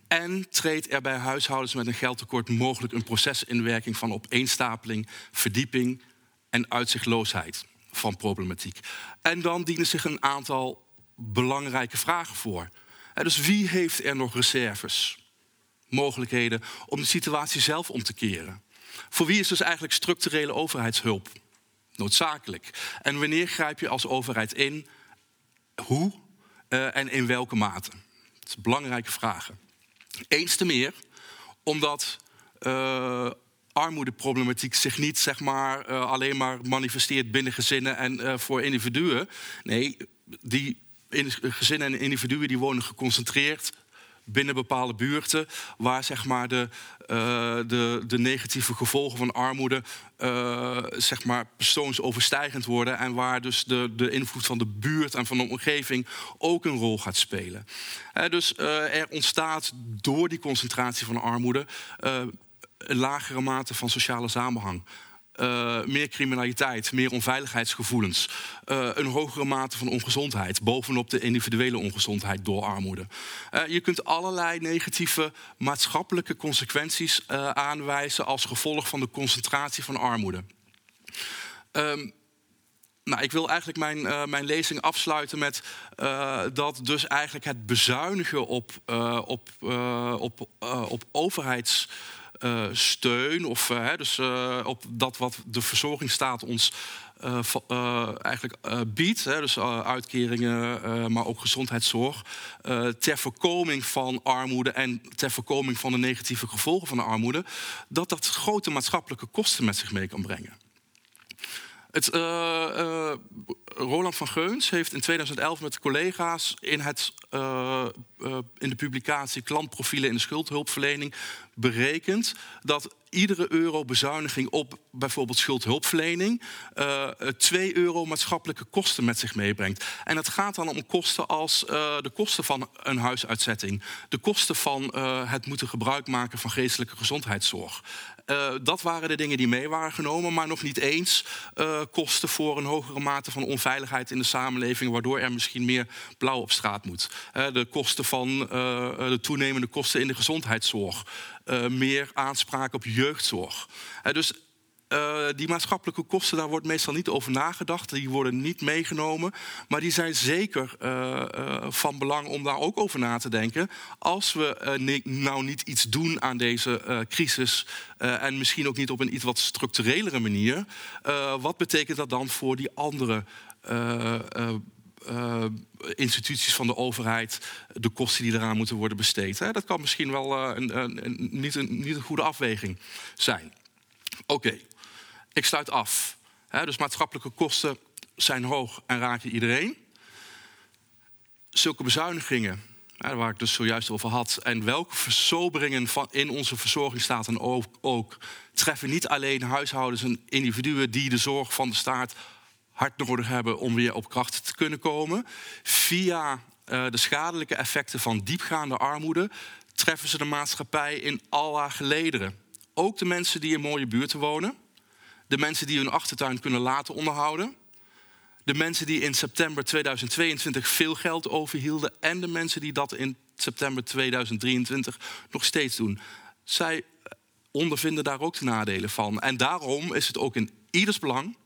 D: En treedt er bij huishoudens met een geldtekort mogelijk een proces in werking van opeenstapeling, verdieping en uitzichtloosheid van problematiek. En dan dienen zich een aantal belangrijke vragen voor. Dus wie heeft er nog reserves? Mogelijkheden om de situatie zelf om te keren. Voor wie is dus eigenlijk structurele overheidshulp noodzakelijk? En wanneer grijp je als overheid in? Hoe uh, en in welke mate? Dat zijn belangrijke vragen. Eens te meer omdat uh, armoedeproblematiek zich niet zeg maar, uh, alleen maar manifesteert binnen gezinnen en voor individuen. Nee, die gezinnen en individuen die wonen geconcentreerd binnen bepaalde buurten, waar zeg maar de, uh, de, de negatieve gevolgen van armoede uh, zeg maar persoonsoverstijgend worden en waar dus de, de invloed van de buurt en van de omgeving ook een rol gaat spelen. Dus er ontstaat door die concentratie van armoede een lagere mate van sociale samenhang. Uh, meer criminaliteit, meer onveiligheidsgevoelens, uh, een hogere mate van ongezondheid, bovenop de individuele ongezondheid door armoede. Uh, je kunt allerlei negatieve maatschappelijke consequenties aanwijzen als gevolg van de concentratie van armoede. Um, nou, ik wil eigenlijk mijn, mijn lezing afsluiten met dat dus eigenlijk het bezuinigen op, uh, op, op, op overheids uh, steun, of uh, dus, uh, op dat wat de verzorgingsstaat ons eigenlijk biedt, hè, dus uitkeringen, maar ook gezondheidszorg, ter voorkoming van armoede en ter voorkoming van de negatieve gevolgen van de armoede, dat dat grote maatschappelijke kosten met zich mee kan brengen. Het, Roland van Geuns heeft in 2011 met collega's in, het, in de publicatie Klantprofielen in de schuldhulpverlening berekend dat iedere euro bezuiniging op bijvoorbeeld schuldhulpverlening uh, eh, 2 euro maatschappelijke kosten met zich meebrengt. En het gaat dan om kosten als de kosten van een huisuitzetting, de kosten van het moeten gebruik maken van geestelijke gezondheidszorg. Uh, dat waren de dingen die mee waren genomen, maar nog niet eens uh, kosten voor een hogere mate van onveiligheid in de samenleving, waardoor er misschien meer blauw op straat moet. Uh, de kosten van de toenemende kosten in de gezondheidszorg. Meer aanspraak op jeugdzorg. Dus uh, die maatschappelijke kosten, daar wordt meestal niet over nagedacht. Die worden niet meegenomen. Maar die zijn zeker van belang om daar ook over na te denken. Als we nou niet iets doen aan deze crisis. en misschien ook niet op een iets wat structurelere manier. wat betekent dat dan voor die andere instituties van de overheid de kosten die eraan moeten worden besteed. Hè? Dat kan misschien wel een, een, niet, een, goede afweging zijn. Oké. Ik sluit af. Dus maatschappelijke kosten zijn hoog en raken iedereen. Zulke bezuinigingen, hè, waar ik dus zojuist over had, en welke versoberingen van in onze verzorgingsstaat en ook, ook treffen niet alleen huishoudens en individuen die de zorg van de staat hard nodig hebben om weer op kracht te kunnen komen. Via uh, de schadelijke effecten van diepgaande armoede treffen ze de maatschappij in al haar gelederen. Ook de mensen die in mooie buurten wonen, de mensen die hun achtertuin kunnen laten onderhouden, de mensen die in september 2022 veel geld overhielden en de mensen die dat in september 2023 nog steeds doen. Zij ondervinden daar ook de nadelen van. En daarom is het ook in ieders belang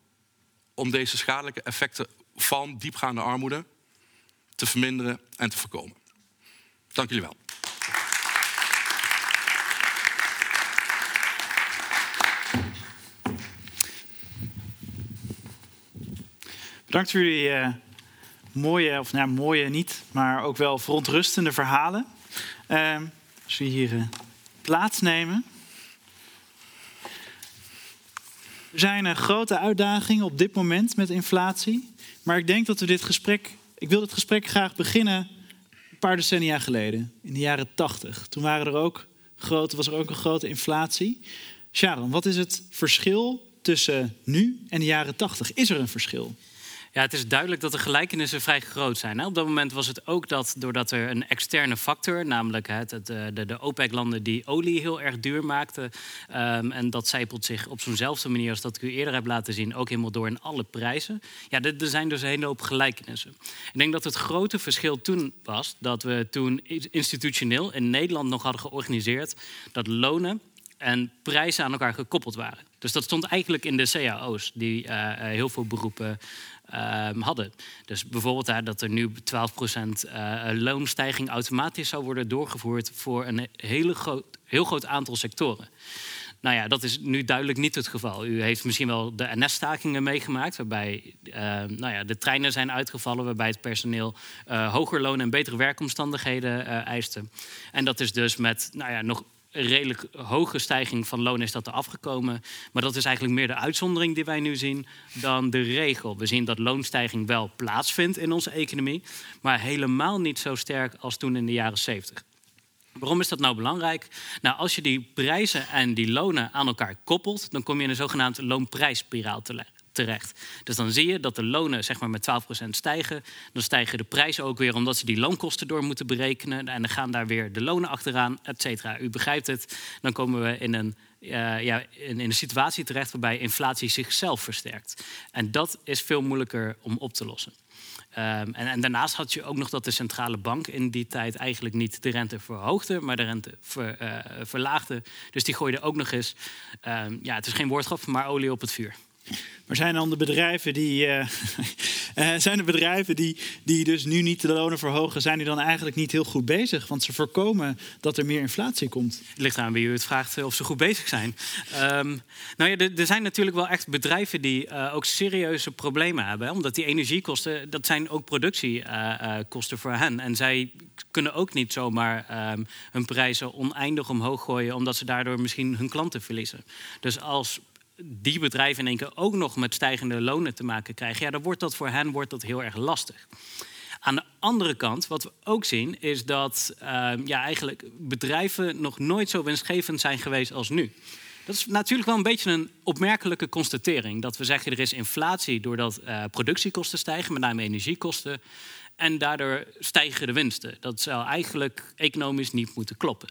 D: om deze schadelijke effecten van diepgaande armoede te verminderen en te voorkomen. Dank jullie wel.
B: Bedankt voor jullie uh, mooie, of nou mooie niet, maar ook wel verontrustende verhalen. Uh, als we hier uh, plaatsnemen. Er zijn uh, grote uitdagingen op dit moment met inflatie. Maar ik denk dat we dit gesprek. Ik wil dit gesprek graag beginnen een paar decennia geleden, in de jaren 80. Toen waren er ook grote, was er ook een grote inflatie. Sharon, wat is het verschil tussen nu en de jaren 80? Is er een verschil?
C: Ja, het is duidelijk dat de gelijkenissen vrij groot zijn. Op dat moment was het ook dat doordat er een externe factor, namelijk het, eh, de, de OPEC-landen die olie heel erg duur maakten, um, en dat zijpelt zich op zo'nzelfde manier als dat ik u eerder heb laten zien, ook helemaal door in alle prijzen. Ja, er zijn dus een hele hoop gelijkenissen. Ik denk dat het grote verschil toen was dat we toen institutioneel in Nederland nog hadden georganiseerd dat lonen en prijzen aan elkaar gekoppeld waren. Dus dat stond eigenlijk in de cao's, die uh, heel veel beroepen uh, hadden. Dus bijvoorbeeld uh, dat er nu 12% loonstijging automatisch zou worden doorgevoerd voor een hele groot, heel groot aantal sectoren. Nou ja, dat is nu duidelijk niet het geval. U heeft misschien wel de NS-stakingen meegemaakt, waarbij nou ja, de treinen zijn uitgevallen, waarbij het personeel hoger loon en betere werkomstandigheden eiste. En dat is dus met nou ja, nog redelijk hoge stijging van loon is dat er afgekomen. Maar dat is eigenlijk meer de uitzondering die wij nu zien dan de regel. We zien dat loonstijging wel plaatsvindt in onze economie, maar helemaal niet zo sterk als toen in de jaren 70. Waarom is dat nou belangrijk? Nou, als je die prijzen en die lonen aan elkaar koppelt, dan kom je in een zogenaamd loonprijsspiraal terecht terecht. Dus dan zie je dat de lonen zeg maar, met 12% stijgen. Dan stijgen de prijzen ook weer omdat ze die loonkosten door moeten berekenen. En dan gaan daar weer de lonen achteraan, et cetera. U begrijpt het. Dan komen we in een ja, in, een situatie terecht waarbij inflatie zichzelf versterkt. En dat is veel moeilijker om op te lossen. Ehm, en, daarnaast had je ook nog dat de centrale bank in die tijd eigenlijk niet de rente verhoogde, maar de rente uh, verlaagde. Dus die gooide ook nog eens, ehm, ja, het is geen woordgrap, maar olie op het vuur.
B: Maar zijn dan de bedrijven die, uh, zijn de bedrijven die, die dus nu niet de lonen verhogen, zijn die dan eigenlijk niet heel goed bezig? Want ze voorkomen dat er meer inflatie komt.
C: Het ligt aan wie u het vraagt of ze goed bezig zijn. Um, nou ja, er zijn natuurlijk wel echt bedrijven die ook serieuze problemen hebben. Omdat die energiekosten, dat zijn ook productiekosten voor hen. En zij kunnen ook niet zomaar um, hun prijzen oneindig omhoog gooien, omdat ze daardoor misschien hun klanten verliezen. Dus als die bedrijven in één keer ook nog met stijgende lonen te maken krijgen, ja, dan wordt dat voor hen wordt dat heel erg lastig. Aan de andere kant, wat we ook zien, is dat uh, ja, eigenlijk bedrijven nog nooit zo winstgevend zijn geweest als nu. Dat is natuurlijk wel een beetje een opmerkelijke constatering. Dat we zeggen er is inflatie doordat uh, productiekosten stijgen, met name energiekosten. En daardoor stijgen de winsten. Dat zou eigenlijk economisch niet moeten kloppen.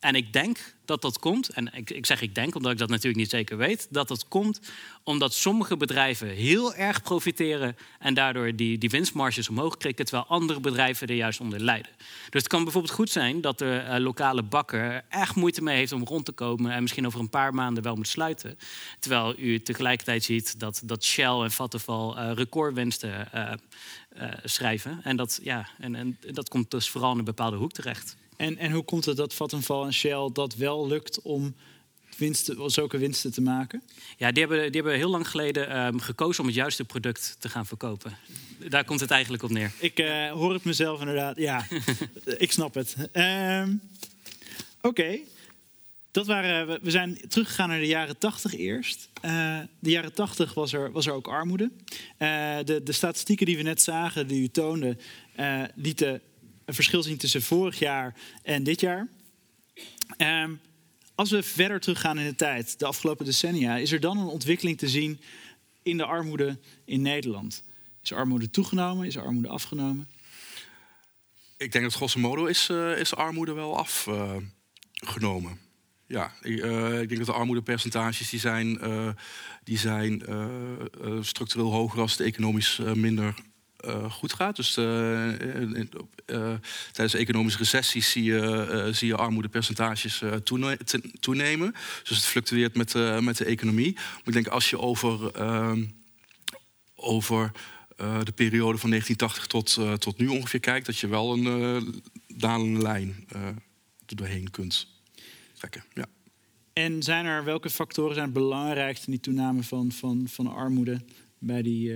C: En ik denk dat dat komt, en ik, ik, zeg ik denk omdat ik dat natuurlijk niet zeker weet, dat dat komt omdat sommige bedrijven heel erg profiteren en daardoor die, die winstmarges omhoog krikken, terwijl andere bedrijven er juist onder lijden. Dus het kan bijvoorbeeld goed zijn dat de uh, lokale bakker echt moeite mee heeft om rond te komen en misschien over een paar maanden wel moet sluiten. Terwijl u tegelijkertijd ziet dat, dat Shell en Vattenfall uh, recordwinsten uh, schrijven. En dat, ja, en, en dat komt dus vooral in een bepaalde hoek terecht.
B: En, en hoe komt het dat Vattenfall en Shell dat wel lukt om winsten, zulke winsten te maken?
C: Ja, die hebben, die hebben heel lang geleden um, gekozen om het juiste product te gaan verkopen. Daar komt het eigenlijk op neer.
B: Ik uh, hoor het mezelf inderdaad. Ja, ik snap het. Um, Oké. Okay. Dat waren, we zijn teruggegaan naar de jaren 80 eerst. Uh, de jaren 80 was er, was er ook armoede. Uh, de, de statistieken die we net zagen, die u toonde, uh, lieten een verschil zien tussen vorig jaar en dit jaar. Um, als we verder teruggaan in de tijd, de afgelopen decennia, is er dan een ontwikkeling te zien in de armoede in Nederland? Is armoede toegenomen? Is armoede afgenomen?
D: Ik denk dat grosso modo is, uh, is armoede wel afgenomen. Ja, ik, uh, ik, denk dat de armoedepercentages die zijn, uh, die zijn structureel hoger als de economisch minder uh, goed gaat. Dus in, uh, tijdens economische recessies zie je, zie je armoedepercentages toenemen. Dus het fluctueert met, met de economie. Maar ik denk als je over, ehm, over de periode van 1980 tot, tot nu ongeveer kijkt, dat je wel een dalende lijn er doorheen kunt trekken. Ja.
B: En zijn er welke factoren zijn het belangrijkste in die toename van, van, van armoede bij die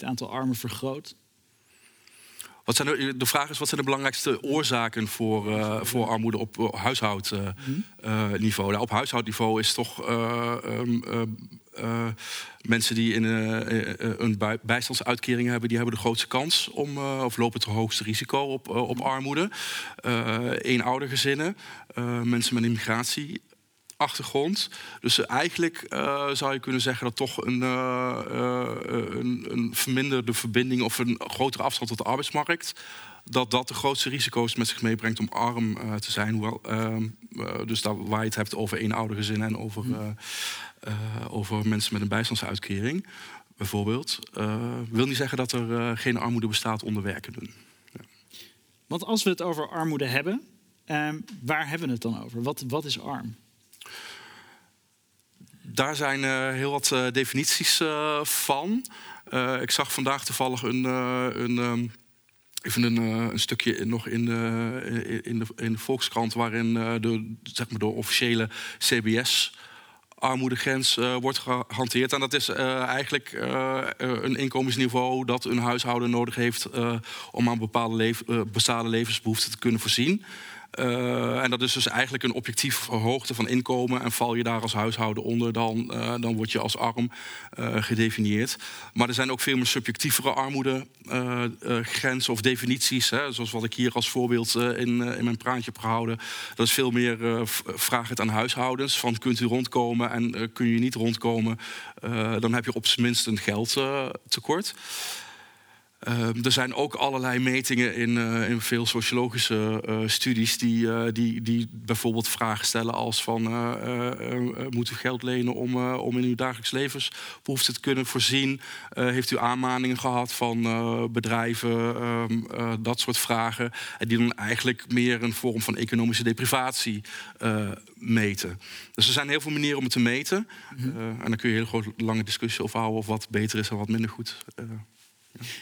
B: het aantal armen vergroot.
D: Wat zijn de, de vraag is, wat zijn de belangrijkste oorzaken voor, uh, voor armoede op uh, huishoudniveau? Uh, uh, nou, op huishoudniveau is toch um, mensen die in, een bijstandsuitkering hebben, die hebben de grootste kans om, of lopen het hoogste risico op, op armoede. eenoudergezinnen, mensen met immigratie achtergrond. Dus eigenlijk uh, zou je kunnen zeggen dat toch een, uh, uh, een, een, verminderde verbinding of een grotere afstand tot de arbeidsmarkt. Dat dat de grootste risico's met zich meebrengt om arm te zijn. Hoewel, ehm, dus daar, waar je het hebt over eenoudergezinnen en over, mm. over mensen met een bijstandsuitkering, bijvoorbeeld. wil niet zeggen dat er geen armoede bestaat onder werkenden. Ja.
B: Want als we het over armoede hebben, ehm, waar hebben we het dan over? Wat, wat is arm?
D: Daar zijn uh, heel wat uh, definities uh, van. ik zag vandaag toevallig een, een um, even een, een, stukje nog in de, in de, in de Volkskrant... waarin de, zeg maar de officiële CBS armoedegrens wordt gehanteerd. En dat is eigenlijk een inkomensniveau dat een huishouden nodig heeft om aan bepaalde basale levensbehoeften te kunnen voorzien. Uh, en dat is dus eigenlijk een objectief hoogte van inkomen. En val je daar als huishouden onder, dan, uh, dan word je als arm uh, gedefinieerd. Maar er zijn ook veel meer subjectievere armoedegrenzen of definities. Hè, zoals wat ik hier als voorbeeld in, in mijn praatje heb gehouden. Dat is veel meer vraag het aan huishoudens. Van kunt u rondkomen en kun je niet rondkomen, dan heb je op zijn minst een geldtekort. Ehm, er zijn ook allerlei metingen in, uh, in veel sociologische uh, studies die, uh, die, die bijvoorbeeld vragen stellen als van moet u geld lenen om, om in uw dagelijks levensbehoeften te kunnen voorzien? heeft u aanmaningen gehad van bedrijven? Ehm, dat soort vragen. En die dan eigenlijk meer een vorm van economische deprivatie meten. Dus er zijn heel veel manieren om het te meten. Mm -hmm. en dan kun je een hele grote lange discussie over houden of wat beter is en wat minder goed.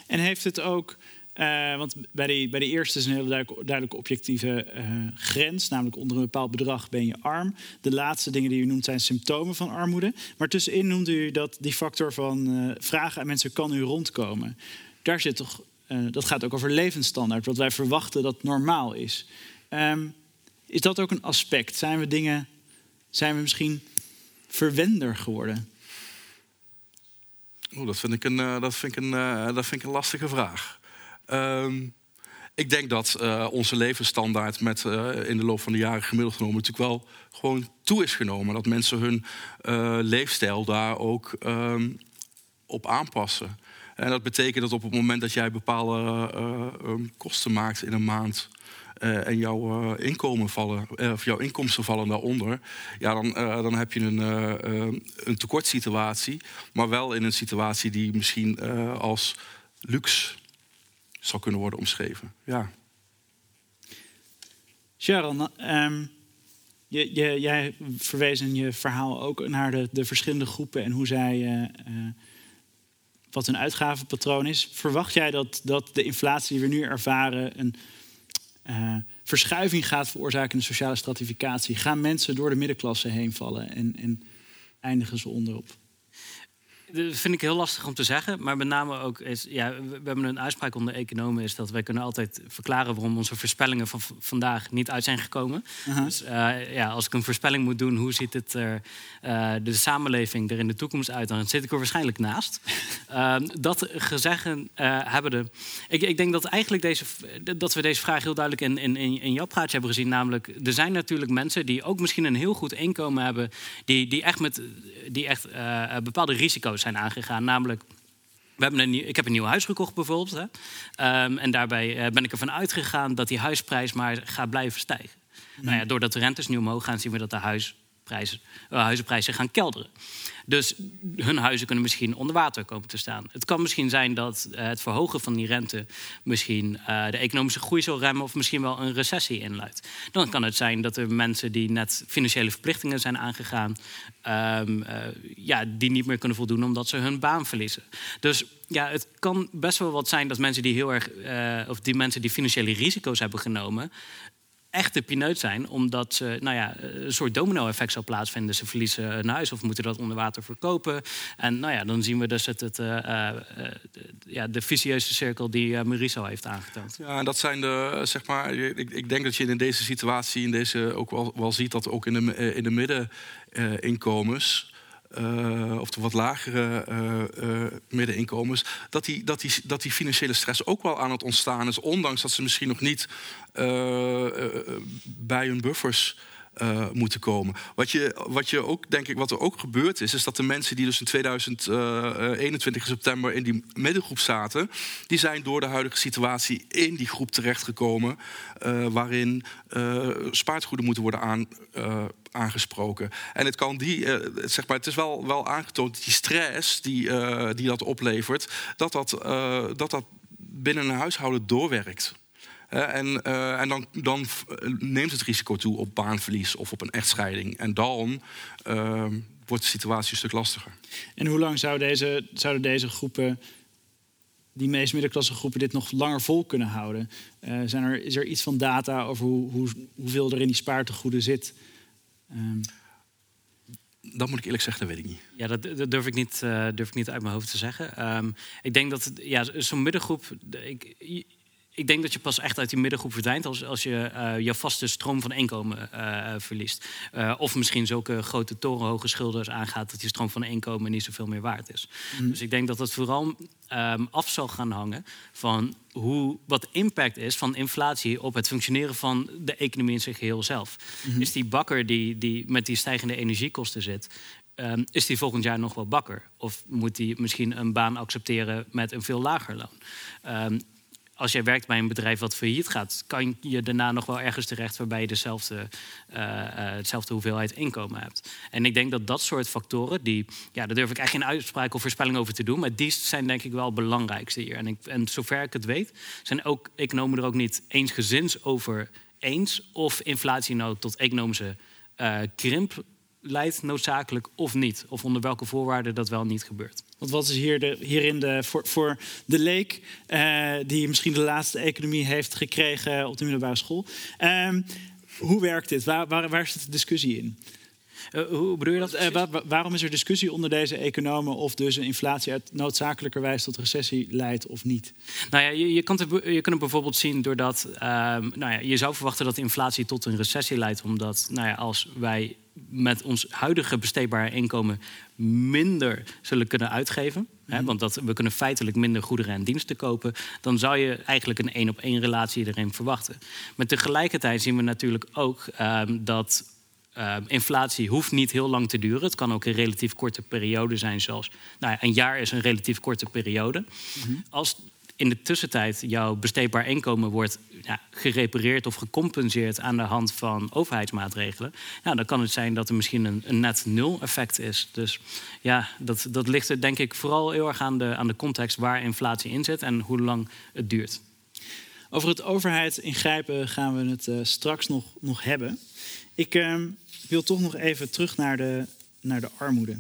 B: En heeft het ook, uh, want bij de, bij de eerste is een hele duidelijke, objectieve uh, grens, namelijk onder een bepaald bedrag ben je arm. De laatste dingen die u noemt zijn symptomen van armoede. Maar tussenin noemde u dat die factor van uh, vragen aan mensen: kan u rondkomen? Daar zit toch, dat gaat ook over levensstandaard, wat wij verwachten dat normaal is. Um, is dat ook een aspect? Zijn we dingen, zijn we misschien verwender geworden?
D: Dat, vind ik een, uh, dat, vind ik een, uh, dat vind ik een lastige vraag. Um, ik denk dat uh, onze levensstandaard met, in de loop van de jaren gemiddeld genomen natuurlijk wel gewoon toe is genomen. Dat mensen hun leefstijl daar ook um, op aanpassen. En dat betekent dat op het moment dat jij bepaalde um, kosten maakt in een maand, uh, en jouw uh, inkomen vallen, uh, of jouw inkomsten vallen daaronder, ja, dan, dan heb je een, een tekortsituatie, maar wel in een situatie die misschien als luxe zou kunnen worden omschreven. Ja.
B: Sharon, um, je, je, jij verwees in je verhaal ook naar de, de verschillende groepen en hoe zij wat hun uitgavenpatroon is. Verwacht jij dat, dat de inflatie die we nu ervaren een uh, verschuiving gaat veroorzaken in de sociale stratificatie. Gaan mensen door de middenklasse heen vallen en, en eindigen ze onderop?
C: Dat vind ik heel lastig om te zeggen. Maar met name ook, is, ja, we hebben een uitspraak onder economen... is dat wij kunnen altijd verklaren waarom onze voorspellingen van vandaag niet uit zijn gekomen. Uh -huh. Dus uh, ja, als ik een voorspelling moet doen, hoe ziet het er, uh, de samenleving er in de toekomst uit... dan zit ik er waarschijnlijk naast. Ehm, dat gezegd uh, hebben de... Ik, ik, denk dat eigenlijk deze, dat we deze vraag heel duidelijk in, in, in jouw praatje hebben gezien. Namelijk, er zijn natuurlijk mensen die ook misschien een heel goed inkomen hebben... die, die echt, met, die echt bepaalde risico's zijn aangegaan. Namelijk, we hebben een nieuw, ik heb een nieuw huis gekocht bijvoorbeeld. Hè. Um, en daarbij uh, ben ik ervan uitgegaan dat die huisprijs maar gaat blijven stijgen. Mm. Nou ja, doordat de rentes nu omhoog gaan, zien we dat de huisprijzen, uh, huizenprijzen gaan kelderen. Dus hun huizen kunnen misschien onder water komen te staan. Het kan misschien zijn dat uh, het verhogen van die rente misschien uh, de economische groei zal remmen of misschien wel een recessie inluidt. Dan kan het zijn dat er mensen die net financiële verplichtingen zijn aangegaan, uh, ja, die niet meer kunnen voldoen omdat ze hun baan verliezen. Dus ja, het kan best wel wat zijn dat mensen die heel erg, of die mensen die financiële risico's hebben genomen, echte pineut zijn, omdat ze, nou ja, een soort domino-effect zal plaatsvinden. Ze verliezen een huis of moeten dat onder water verkopen. En nou ja, dan zien we dus het, het uh, uh, ja, de vicieuze cirkel die uh, Mariso heeft aangetoond.
D: Ja, en dat zijn de, zeg maar, ik, ik, denk dat je in deze situatie, in deze ook wel, wel ziet dat ook in de, in de middeninkomens uh, of de wat lagere uh, uh, middeninkomens, dat die, dat, die, dat die financiële stress ook wel aan het ontstaan is, ondanks dat ze misschien nog niet bij hun buffers moeten komen. Wat, je, wat, je ook, denk ik, wat er ook gebeurd is, is dat de mensen die dus in 2021 september in die middengroep zaten, die zijn door de huidige situatie in die groep terechtgekomen, uh, waarin uh, spaartgoeden moeten worden aan, aangesproken. En het kan die, zeg maar, het is wel, wel aangetoond dat die stress die, die dat oplevert, dat dat, dat dat binnen een huishouden doorwerkt. En, en dan, dan, neemt het risico toe op baanverlies of op een echtscheiding. En dan wordt de situatie een stuk lastiger.
B: En hoe lang zou deze, zouden deze groepen, die meest middenklasse groepen, dit nog langer vol kunnen houden? zijn er, is er iets van data over hoe, hoe, hoeveel er in die spaartegoeden zit? Um...
D: Dat moet ik eerlijk zeggen, dat weet ik niet.
C: Ja, dat, dat durf, ik niet, durf ik niet uit mijn hoofd te zeggen. Um, ik denk dat ja, zo'n middengroep. Ik, ik denk dat je pas echt uit die middengroep verdwijnt als, als je uh, je vaste stroom van inkomen uh, verliest. Uh, of misschien zulke grote torenhoge schulden aangaat dat die stroom van inkomen niet zoveel meer waard is. Mm. Dus ik denk dat het vooral um, af zal gaan hangen van hoe, wat de impact is van inflatie op het functioneren van de economie in zijn geheel zelf. Mm -hmm. Is die bakker die, die met die stijgende energiekosten zit, ehm, is die volgend jaar nog wel bakker? Of moet hij misschien een baan accepteren met een veel lager loon? Ehm, als jij werkt bij een bedrijf wat failliet gaat, kan je daarna nog wel ergens terecht waarbij je dezelfde, uh, dezelfde hoeveelheid inkomen hebt. En ik denk dat dat soort factoren, die, ja, daar durf ik echt geen uitspraak of voorspelling over te doen, maar die zijn denk ik wel het belangrijkste hier. En, ik, en zover ik het weet, zijn ook economen er ook niet eensgezind over eens of inflatie nou tot economische uh, krimp leidt noodzakelijk of niet. Of onder welke voorwaarden dat wel niet gebeurt.
B: Want wat is hier de, hierin de, voor, voor de leek uh, die misschien de laatste economie heeft gekregen op de middelbare school? Uh, hoe werkt dit? Waar, waar, waar zit de discussie in?
C: Uh, hoe bedoel je dat?
B: Uh, waar, waarom is er discussie onder deze economen of dus een inflatie uit noodzakelijkerwijs tot recessie leidt of niet?
C: Nou ja, je, je, kan het, je kunt het bijvoorbeeld zien doordat uh, nou ja, je zou verwachten dat inflatie tot een recessie leidt, omdat nou ja, als wij met ons huidige besteedbare inkomen minder zullen kunnen uitgeven. Hè, want dat, we kunnen feitelijk minder goederen en diensten kopen. Dan zou je eigenlijk een één op één relatie erin verwachten. Maar tegelijkertijd zien we natuurlijk ook um, dat uh, inflatie hoeft niet heel lang te duren. Het kan ook een relatief korte periode zijn, zoals nou een jaar is een relatief korte periode. Mm -hmm. Als in de tussentijd jouw besteedbaar inkomen wordt ja, gerepareerd of gecompenseerd aan de hand van overheidsmaatregelen, ja, dan kan het zijn dat er misschien een, een net nul effect is. Dus ja, dat, dat ligt er denk ik vooral heel erg aan de, aan de context waar inflatie in zit en hoe lang het duurt.
B: Over het overheid ingrijpen gaan we het uh, straks nog, nog hebben. Ik uh, wil toch nog even terug naar de, naar de armoede.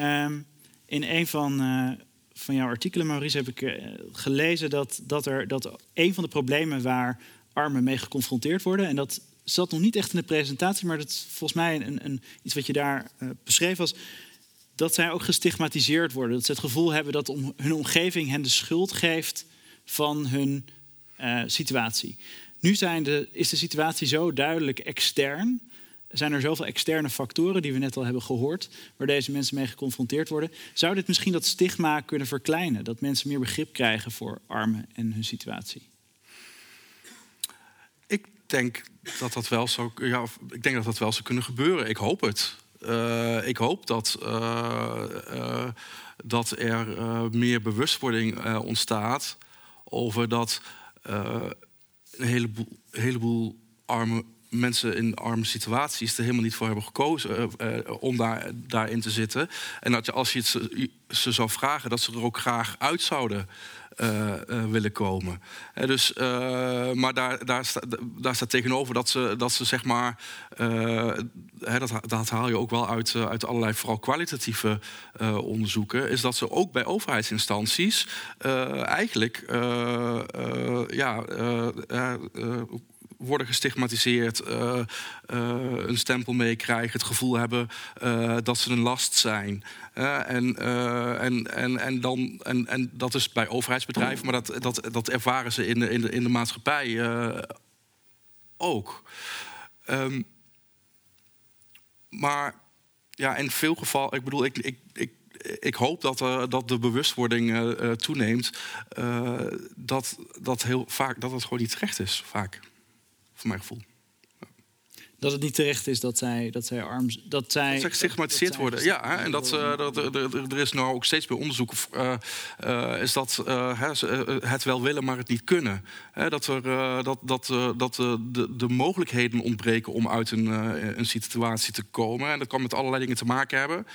B: Um, in een van, uh, van jouw artikelen, Maurice, heb ik uh, gelezen dat, dat, er, dat een van de problemen waar armen mee geconfronteerd worden, en dat zat nog niet echt in de presentatie, maar dat volgens mij een, een, iets wat je daar uh, beschreef was, dat zij ook gestigmatiseerd worden. Dat ze het gevoel hebben dat om, hun omgeving hen de schuld geeft van hun situatie. Nu zijn de, is de situatie zo duidelijk extern zijn er zoveel externe factoren die we net al hebben gehoord, waar deze mensen mee geconfronteerd worden. Zou dit misschien dat stigma kunnen verkleinen? Dat mensen meer begrip krijgen voor armen en hun situatie?
D: Ik denk dat dat wel zou, ja, ik denk dat dat wel zou kunnen gebeuren. Ik hoop het. Uh, ik hoop dat, uh, uh, dat er meer bewustwording ontstaat over dat een heleboel, heleboel arme mensen in arme situaties er helemaal niet voor hebben gekozen uh, uh, om daar, daarin te zitten. En dat je, als je ze, ze zou vragen, dat ze er ook graag uit zouden uh, willen komen. dus, maar daar, daar, sta, daar staat tegenover dat ze, dat ze zeg maar. Hè, dat, dat haal je ook wel uit, uit allerlei, vooral kwalitatieve onderzoeken. Is dat ze ook bij overheidsinstanties eigenlijk. ja worden gestigmatiseerd, uh, uh, een stempel meekrijgen, het gevoel hebben uh, dat ze een last zijn. en, en, en, en, dan, en, en dat is bij overheidsbedrijven, maar dat, dat, dat ervaren ze in de, in de, in de maatschappij ook. Um, maar ja, in veel gevallen, ik bedoel, ik, ik, ik ik hoop dat, dat de bewustwording toeneemt. Dat, dat, heel vaak, dat het gewoon niet terecht is, vaak voor mijn gevoel.
B: Dat het niet terecht is dat zij, dat zij arm
D: dat zij, dat zij gestigmatiseerd worden. Ja, hè, en dat, uh, dat er is nou ook steeds bij onderzoek uh, uh, is dat het wel willen, maar het niet kunnen. Dat er dat, dat, dat de, de mogelijkheden ontbreken om uit een, een situatie te komen. En dat kan met allerlei dingen te maken hebben.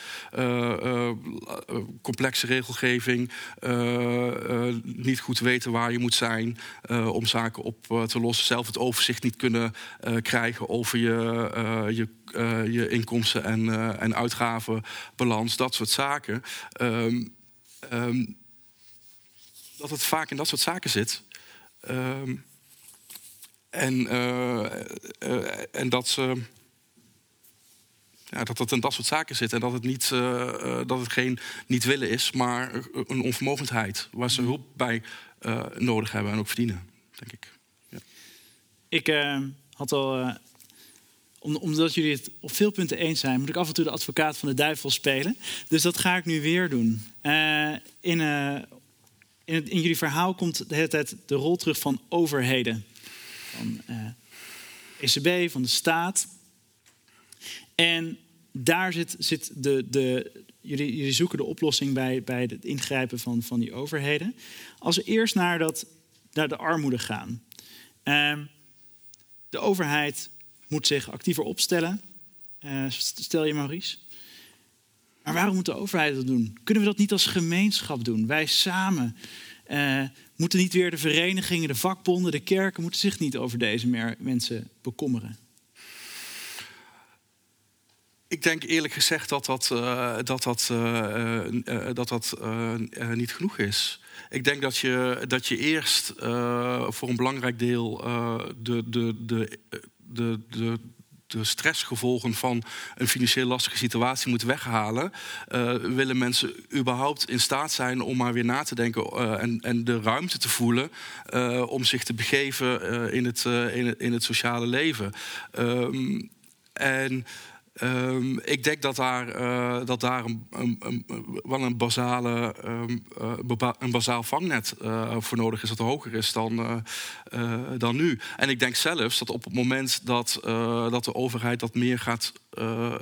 D: complexe regelgeving, niet goed weten waar je moet zijn om zaken op te lossen, zelf het overzicht niet kunnen krijgen over je uh, je, uh, je inkomsten en, uh, en uitgavenbalans, dat soort zaken. Um, um, dat het vaak in dat soort zaken zit. Um, en, en dat ze. Ja, dat het in dat soort zaken zit en dat het, niet, dat het geen niet willen is, maar een onvermogendheid waar ze hulp bij nodig hebben en ook verdienen, denk ik. Ja.
B: Ik had al omdat jullie het op veel punten eens zijn, moet ik af en toe de advocaat van de duivel spelen. Dus dat ga ik nu weer doen. Uh, in, uh, in, jullie verhaal komt de hele tijd de rol terug van overheden. Van uh, ECB, van de staat. En daar zit, zit de, de, jullie, jullie zoeken de oplossing bij, bij het ingrijpen van, van die overheden. Als we eerst naar, dat, naar de armoede gaan. Ehm, de overheid moet zich actiever opstellen. Uh, stel je, Maurice. Maar waarom moet de overheid dat doen? Kunnen we dat niet als gemeenschap doen? Wij samen. Uh, moeten niet weer de verenigingen, de vakbonden, de kerken... moeten zich niet over deze mensen bekommeren?
D: Ik denk eerlijk gezegd dat dat, uh, dat, dat, dat, dat niet genoeg is. Ik denk dat je, dat je eerst voor een belangrijk deel de, de, de, de, de, de stressgevolgen van een financieel lastige situatie moet weghalen, uh, willen mensen überhaupt in staat zijn om maar weer na te denken uh, en, en, de ruimte te voelen uh, om zich te begeven in het, in, in, het, sociale leven. Um, en Um, ik denk dat daar, uh, dat daar een, een, een, wel een, basale, um, uh, een bazaal vangnet uh, voor nodig is dat hoger is dan, dan nu. En ik denk zelfs dat op het moment dat, dat de overheid dat meer gaat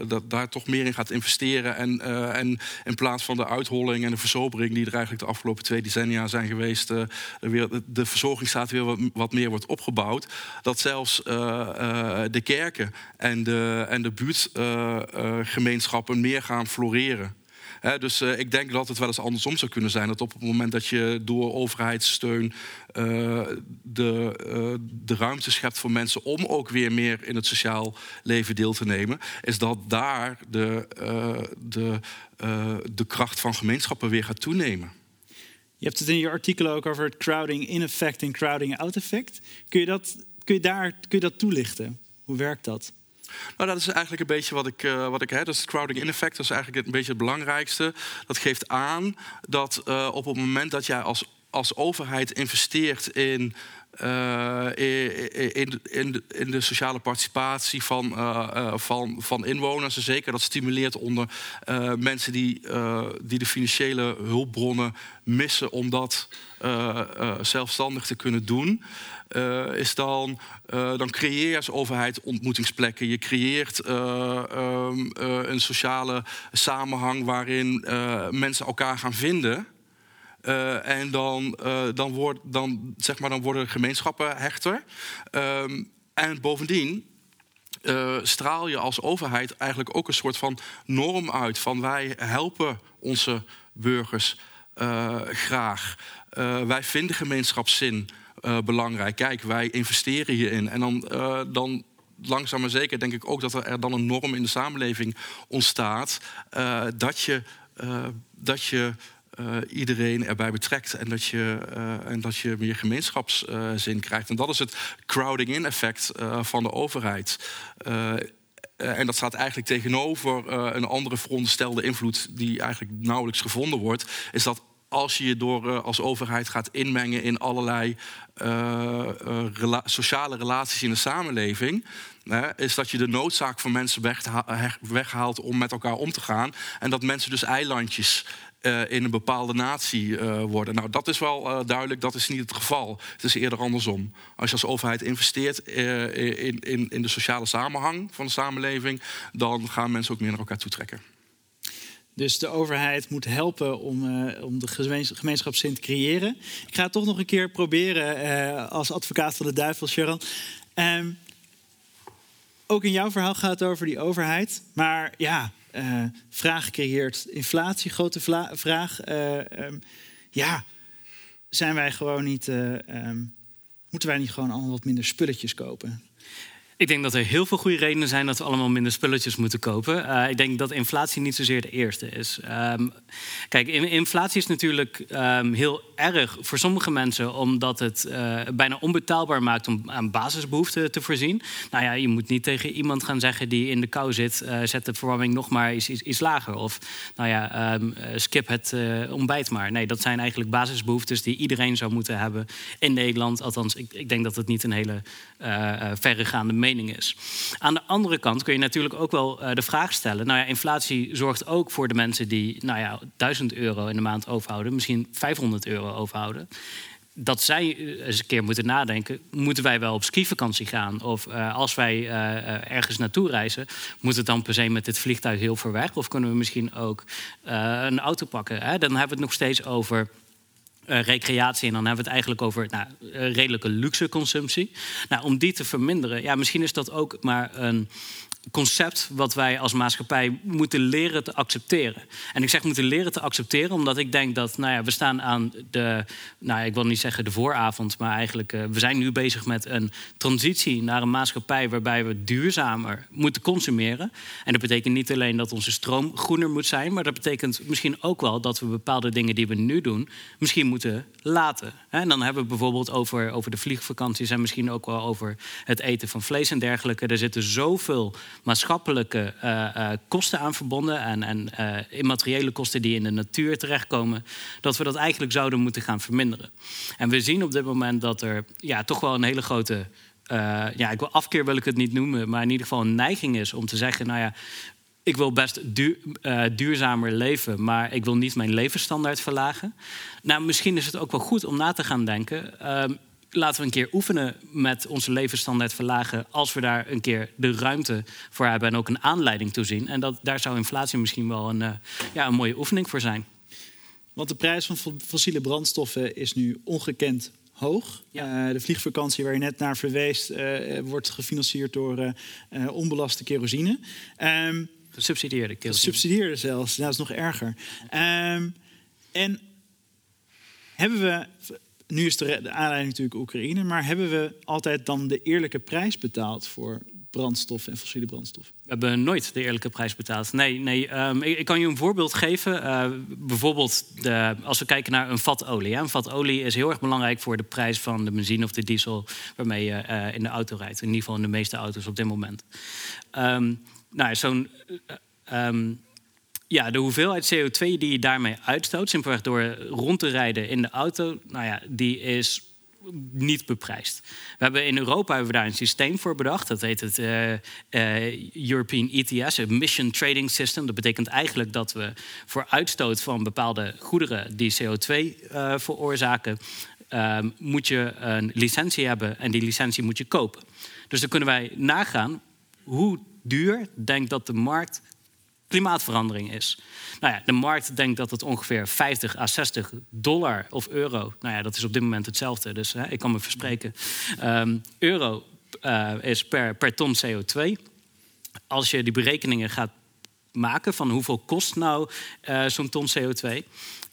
D: dat daar toch meer in gaat investeren. En, en in plaats van de uitholling en de verzobering die er eigenlijk de afgelopen twee decennia zijn geweest, weer, de verzorgingsstaat weer wat, meer wordt opgebouwd. Dat zelfs de kerken en de, en de buurtgemeenschappen meer gaan floreren dus uh, ik denk dat het wel eens andersom zou kunnen zijn. Dat op het moment dat je door overheidssteun de, de ruimte schept voor mensen om ook weer meer in het sociaal leven deel te nemen, is dat daar de, de, de kracht van gemeenschappen weer gaat toenemen.
B: Je hebt het in je artikel ook over het crowding in effect en crowding out effect. Kun je dat, kun je daar, kun je dat toelichten? Hoe werkt dat?
D: Nou, dat is eigenlijk een beetje wat ik, uh, wat ik hè, dus crowding in effect, dat is eigenlijk een beetje het belangrijkste. Dat geeft aan dat uh, op het moment dat jij als, als overheid investeert in uh, in, in, in, de sociale participatie van, uh, uh, van, van inwoners. En zeker dat stimuleert onder mensen die, die de financiële hulpbronnen missen om dat zelfstandig te kunnen doen. Is dan, dan creëer je als overheid ontmoetingsplekken. Je creëert um, een sociale samenhang waarin mensen elkaar gaan vinden. En dan, dan, wordt, dan, zeg maar, dan worden gemeenschappen hechter. Um, en bovendien straal je als overheid eigenlijk ook een soort van norm uit. Van wij helpen onze burgers graag. wij vinden gemeenschapszin. Uh, belangrijk. Kijk, wij investeren hierin. En dan, uh, dan langzaam maar zeker denk ik ook dat er dan een norm in de samenleving ontstaat. Uh, dat je, dat je iedereen erbij betrekt en dat je, en dat je meer gemeenschapszin krijgt. En dat is het crowding-in effect van de overheid. en dat staat eigenlijk tegenover een andere veronderstelde invloed die eigenlijk nauwelijks gevonden wordt. Is dat als je je door als overheid gaat inmengen in allerlei sociale relaties in de samenleving, is dat je de noodzaak van mensen weghaalt om met elkaar om te gaan. En dat mensen dus eilandjes in een bepaalde natie worden. Nou, dat is wel duidelijk, dat is niet het geval. Het is eerder andersom. Als je als overheid investeert in, in, in de sociale samenhang van de samenleving, dan gaan mensen ook meer naar elkaar toe trekken.
B: Dus de overheid moet helpen om, om de gemeenschapszin te creëren. Ik ga het toch nog een keer proberen als advocaat van de duivel, Sharon. Um, ook in jouw verhaal gaat het over die overheid. Maar ja, uh, vraag creëert inflatie, grote vraag. Um, ja, zijn wij gewoon niet. Um, moeten wij niet gewoon allemaal wat minder spulletjes kopen?
C: Ik denk dat er heel veel goede redenen zijn dat we allemaal minder spulletjes moeten kopen. Uh, ik denk dat inflatie niet zozeer de eerste is. Um, kijk, inflatie is natuurlijk um, heel erg voor sommige mensen, omdat het uh, bijna onbetaalbaar maakt om aan basisbehoeften te voorzien. Nou ja, je moet niet tegen iemand gaan zeggen die in de kou zit: uh, zet de verwarming nog maar iets, lager. Of nou ja, um, skip het ontbijt maar. Nee, dat zijn eigenlijk basisbehoeftes die iedereen zou moeten hebben in Nederland. Althans, ik, ik denk dat het niet een hele verregaande mening is. Aan de andere kant kun je natuurlijk ook wel uh, de vraag stellen: nou ja, inflatie zorgt ook voor de mensen die nou ja, 1000 euro in de maand overhouden, misschien 500 euro overhouden dat zij eens een keer moeten nadenken: moeten wij wel op skivakantie gaan? Of uh, als wij uh, ergens naartoe reizen, moet het dan per se met dit vliegtuig heel ver weg? Of kunnen we misschien ook een auto pakken? Hè? Dan hebben we het nog steeds over. Recreatie. En dan hebben we het eigenlijk over nou, redelijke luxe consumptie. Nou, om die te verminderen, ja, misschien is dat ook maar een, concept wat wij als maatschappij moeten leren te accepteren. En ik zeg moeten leren te accepteren, omdat ik denk dat nou ja, we staan aan de, nou ik wil niet zeggen de vooravond, maar eigenlijk uh, we zijn nu bezig met een transitie naar een maatschappij waarbij we duurzamer moeten consumeren. En dat betekent niet alleen dat onze stroom groener moet zijn, maar dat betekent misschien ook wel dat we bepaalde dingen die we nu doen, misschien moeten laten. En dan hebben we bijvoorbeeld over, over de vliegvakanties en misschien ook wel over het eten van vlees en dergelijke. Er zitten zoveel maatschappelijke uh, kosten aan verbonden en, en uh, immateriële kosten die in de natuur terechtkomen, dat we dat eigenlijk zouden moeten gaan verminderen. En we zien op dit moment dat er ja, toch wel een hele grote. ja, ik wil afkeer wil ik het niet noemen, maar in ieder geval een neiging is om te zeggen: nou ja, ik wil best duur, duurzamer leven, maar ik wil niet mijn levensstandaard verlagen. Nou, misschien is het ook wel goed om na te gaan denken. Uh, laten we een keer oefenen met onze levensstandaard verlagen... als we daar een keer de ruimte voor hebben en ook een aanleiding toe zien. En dat, daar zou inflatie misschien wel een, uh, ja, een mooie oefening voor zijn.
B: Want de prijs van fossiele brandstoffen is nu ongekend hoog. Ja. Uh, de vliegvakantie waar je net naar verwees... Uh, wordt gefinancierd door onbelaste kerosine.
C: Um, Gesubsidieerde kerosine.
B: Gesubsidieerde zelfs, dat is nog erger. Um, en hebben we nu is de, aanleiding natuurlijk Oekraïne, maar hebben we altijd dan de eerlijke prijs betaald voor brandstof en fossiele brandstof?
C: We hebben nooit de eerlijke prijs betaald. Nee, nee um, ik, kan je een voorbeeld geven. Uh, bijvoorbeeld de, als we kijken naar een vat olie. Een vat olie is heel erg belangrijk voor de prijs van de benzine of de diesel waarmee je uh, in de auto rijdt. In ieder geval in de meeste auto's op dit moment. Um, nou, zo'n. Uh, um, ja, de hoeveelheid CO2 die je daarmee uitstoot, simpelweg door rond te rijden in de auto, nou ja, die is niet beprijsd. We hebben in Europa hebben we daar een systeem voor bedacht. Dat heet het uh, uh, European ETS, Emission Trading System. Dat betekent eigenlijk dat we voor uitstoot van bepaalde goederen die CO2 uh, veroorzaken, moet je een licentie hebben en die licentie moet je kopen. Dus dan kunnen wij nagaan hoe duur denkt dat de markt klimaatverandering is. Nou ja, de markt denkt dat het ongeveer 50 à 60 dollar of euro, nou ja, dat is op dit moment hetzelfde, dus hè, ik kan me verspreken, um, euro uh, is per, per ton CO2. Als je die berekeningen gaat maken van hoeveel kost nou uh, zo'n ton CO2,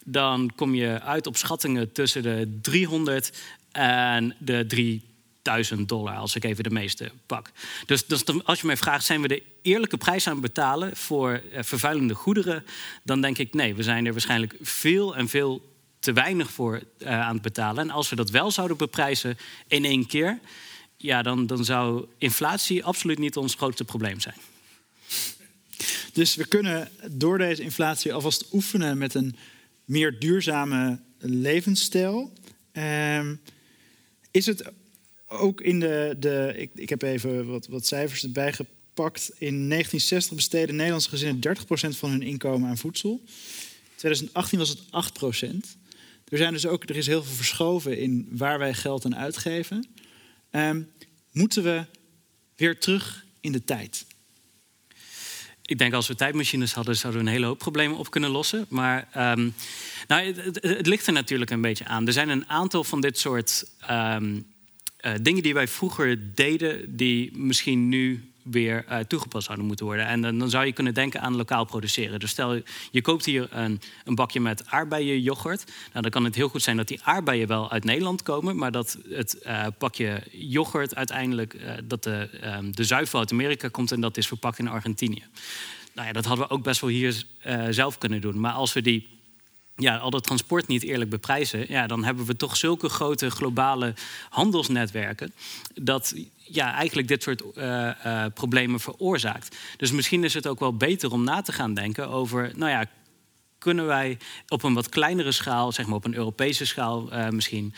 C: dan kom je uit op schattingen tussen de 300 en de 3 1000 dollar, als ik even de meeste pak. Dus, dus als je mij vraagt, zijn we de eerlijke prijs aan het betalen voor eh, vervuilende goederen? Dan denk ik nee, we zijn er waarschijnlijk veel en veel te weinig voor uh, aan het betalen. En als we dat wel zouden beprijzen in één keer, ja, dan, dan zou inflatie absoluut niet ons grootste probleem zijn.
B: Dus we kunnen door deze inflatie alvast oefenen met een meer duurzame levensstijl. Uh, is het ook in de. de ik, ik heb even wat, wat cijfers erbij gepakt. In 1960 besteden Nederlandse gezinnen 30% van hun inkomen aan voedsel. In 2018 was het 8%. Er, zijn dus ook, er is heel veel verschoven in waar wij geld aan uitgeven. Um, moeten we weer terug in de tijd?
C: Ik denk als we tijdmachines hadden, zouden we een hele hoop problemen op kunnen lossen. Maar um, nou, het, ligt er natuurlijk een beetje aan. Er zijn een aantal van dit soort um, uh, dingen die wij vroeger deden, die misschien nu weer uh, toegepast zouden moeten worden. En dan, zou je kunnen denken aan lokaal produceren. Dus stel, je koopt hier een, een bakje met aardbeienyoghurt. Nou, dan kan het heel goed zijn dat die aardbeien wel uit Nederland komen... maar dat het uh, pakje yoghurt uiteindelijk... Dat de, um, de zuivel uit Amerika komt en dat is verpakt in Argentinië. Nou ja, dat hadden we ook best wel hier zelf kunnen doen. Maar als we die ja, al dat transport niet eerlijk beprijzen, ja, dan hebben we toch zulke grote globale handelsnetwerken dat ja, eigenlijk dit soort uh, uh, problemen veroorzaakt. Dus misschien is het ook wel beter om na te gaan denken over, nou ja, kunnen wij op een wat kleinere schaal, zeg maar op een Europese schaal, uh, misschien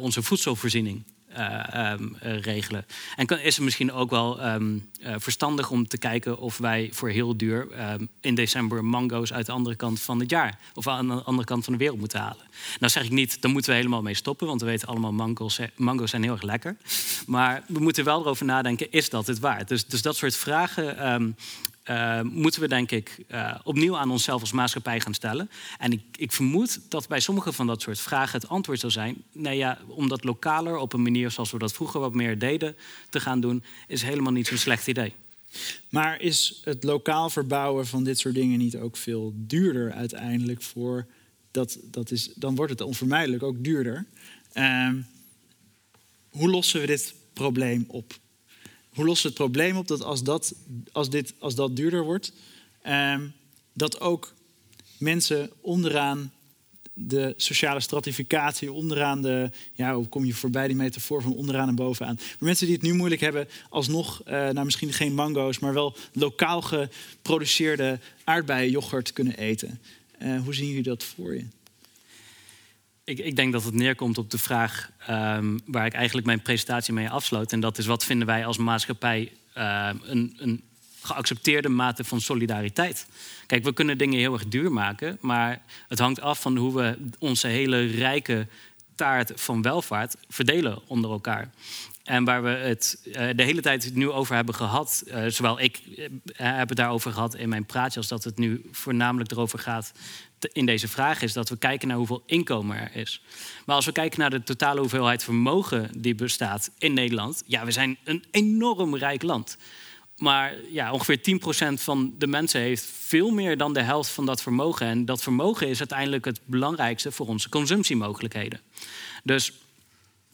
C: onze voedselvoorziening eh, ehm, eh, regelen. En kan, is het misschien ook wel ehm, eh, verstandig om te kijken of wij voor heel duur ehm, in december mango's uit de andere kant van het jaar of aan de andere kant van de wereld moeten halen. Nou zeg ik niet, daar moeten we helemaal mee stoppen, want we weten allemaal mango's, mango's zijn heel erg lekker. Maar we moeten wel erover nadenken, is dat het waard? Dus, dus dat soort vragen uh, moeten we denk ik uh, opnieuw aan onszelf als maatschappij gaan stellen. En ik, ik, vermoed dat bij sommige van dat soort vragen het antwoord zou zijn: nee ja, om dat lokaler op een manier zoals we dat vroeger wat meer deden te gaan doen, is helemaal niet zo'n slecht idee.
B: Maar is het lokaal verbouwen van dit soort dingen niet ook veel duurder uiteindelijk voor dat, dat is, dan wordt het onvermijdelijk ook duurder. Uh, hoe lossen we dit probleem op? Hoe lossen we het probleem op dat als dat, als dit, als dat duurder wordt, ehm, dat ook mensen onderaan de sociale stratificatie, onderaan de, ja, hoe kom je voorbij die metafoor van onderaan en bovenaan. Maar mensen die het nu moeilijk hebben, alsnog, uh, nou misschien geen mango's, maar wel lokaal geproduceerde aardbeienjoghurt kunnen eten. Uh, hoe zien jullie dat voor je?
C: Ik, ik, denk dat het neerkomt op de vraag um, waar ik eigenlijk mijn presentatie mee afsloot. En dat is wat vinden wij als maatschappij uh, een, een, geaccepteerde mate van solidariteit. Kijk, we kunnen dingen heel erg duur maken, maar het hangt af van hoe we onze hele rijke taart van welvaart verdelen onder elkaar. En waar we het uh, de hele tijd nu over hebben gehad, uh, zowel ik uh, heb het daarover gehad in mijn praatje, als dat het nu voornamelijk erover gaat in deze vraag is dat we kijken naar hoeveel inkomen er is. Maar als we kijken naar de totale hoeveelheid vermogen die bestaat in Nederland, ja, we zijn een enorm rijk land. Maar ja, ongeveer 10% van de mensen heeft veel meer dan de helft van dat vermogen. En dat vermogen is uiteindelijk het belangrijkste voor onze consumptiemogelijkheden. Dus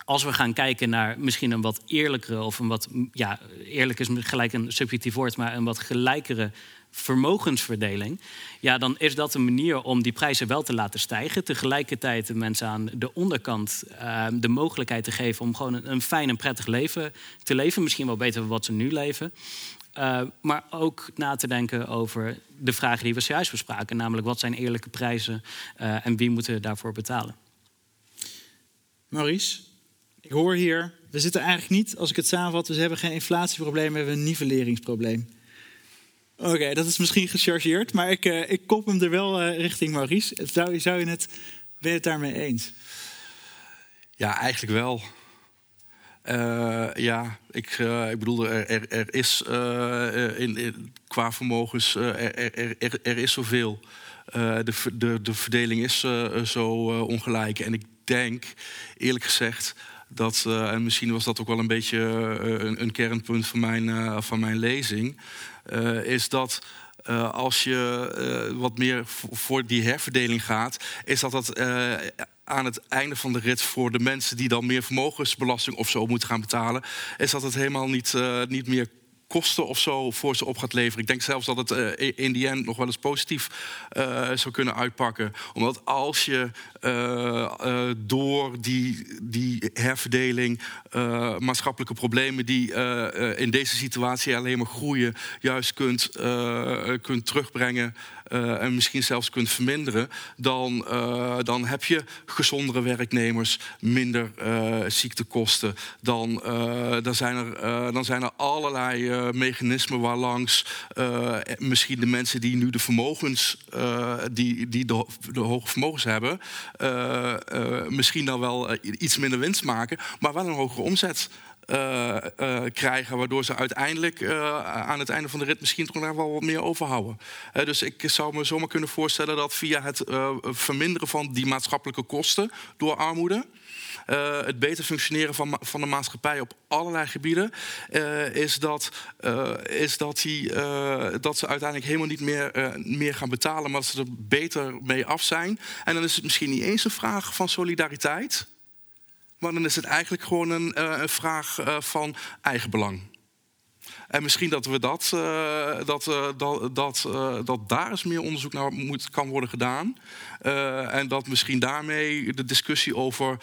C: als we gaan kijken naar misschien een wat eerlijkere of een wat, ja, eerlijk is gelijk een subjectief woord, maar een wat gelijkere vermogensverdeling, ja, dan is dat een manier om die prijzen wel te laten stijgen. Tegelijkertijd de mensen aan de onderkant uh, de mogelijkheid te geven om gewoon een, fijn en prettig leven te leven. Misschien wel beter dan wat ze nu leven. Uh, maar ook na te denken over de vragen die we zojuist bespraken. Namelijk wat zijn eerlijke prijzen uh, en wie moeten daarvoor betalen.
B: Maurice, ik hoor hier, we zitten eigenlijk niet, als ik het samenvat, we hebben geen inflatieprobleem, we hebben een nivelleringsprobleem. Oké, dat is misschien gechargeerd, maar ik, uh, ik kop hem er wel uh, richting Maurice. Zou, zou je het, ben je het daarmee eens?
D: Ja, eigenlijk wel. Uh, ja, ik, ik bedoel, er, er, is in, in, qua vermogens, er, er, er, is zoveel. de, de, de verdeling is zo ongelijk. En ik denk, eerlijk gezegd, dat, uh, en misschien was dat ook wel een beetje uh, een, een, kernpunt van mijn, uh, van mijn lezing, is dat als je wat meer voor die herverdeling gaat, is dat dat aan het einde van de rit voor de mensen die dan meer vermogensbelasting of zo moeten gaan betalen, is dat het helemaal niet, niet meer kosten of zo voor ze op gaat leveren. Ik denk zelfs dat het uh, in die end nog wel eens positief uh, zou kunnen uitpakken. Omdat als je uh, door die, die herverdeling maatschappelijke problemen die in deze situatie alleen maar groeien, juist kunt, kunt terugbrengen uh, en misschien zelfs kunt verminderen, dan, uh, dan heb je gezondere werknemers, minder uh, ziektekosten. Dan, dan, zijn er, dan zijn er allerlei mechanismen waarlangs misschien de mensen die nu de vermogens, die, die de, de, hoge vermogens hebben, misschien dan wel iets minder winst maken, maar wel een hogere omzet. Uh, uh, krijgen, waardoor ze uiteindelijk uh, aan het einde van de rit misschien toch nog wel wat meer overhouden. dus ik zou me zomaar kunnen voorstellen dat via het verminderen van die maatschappelijke kosten door armoede. het beter functioneren van, van de maatschappij op allerlei gebieden, is, dat, is dat, die, dat ze uiteindelijk helemaal niet meer, meer gaan betalen, maar dat ze er beter mee af zijn. En dan is het misschien niet eens een vraag van solidariteit, maar dan is het eigenlijk gewoon een, uh, een vraag uh, van eigenbelang. En misschien dat we dat, uh, dat, dat, dat, dat daar eens meer onderzoek naar moet, kan worden gedaan. en dat misschien daarmee de discussie over,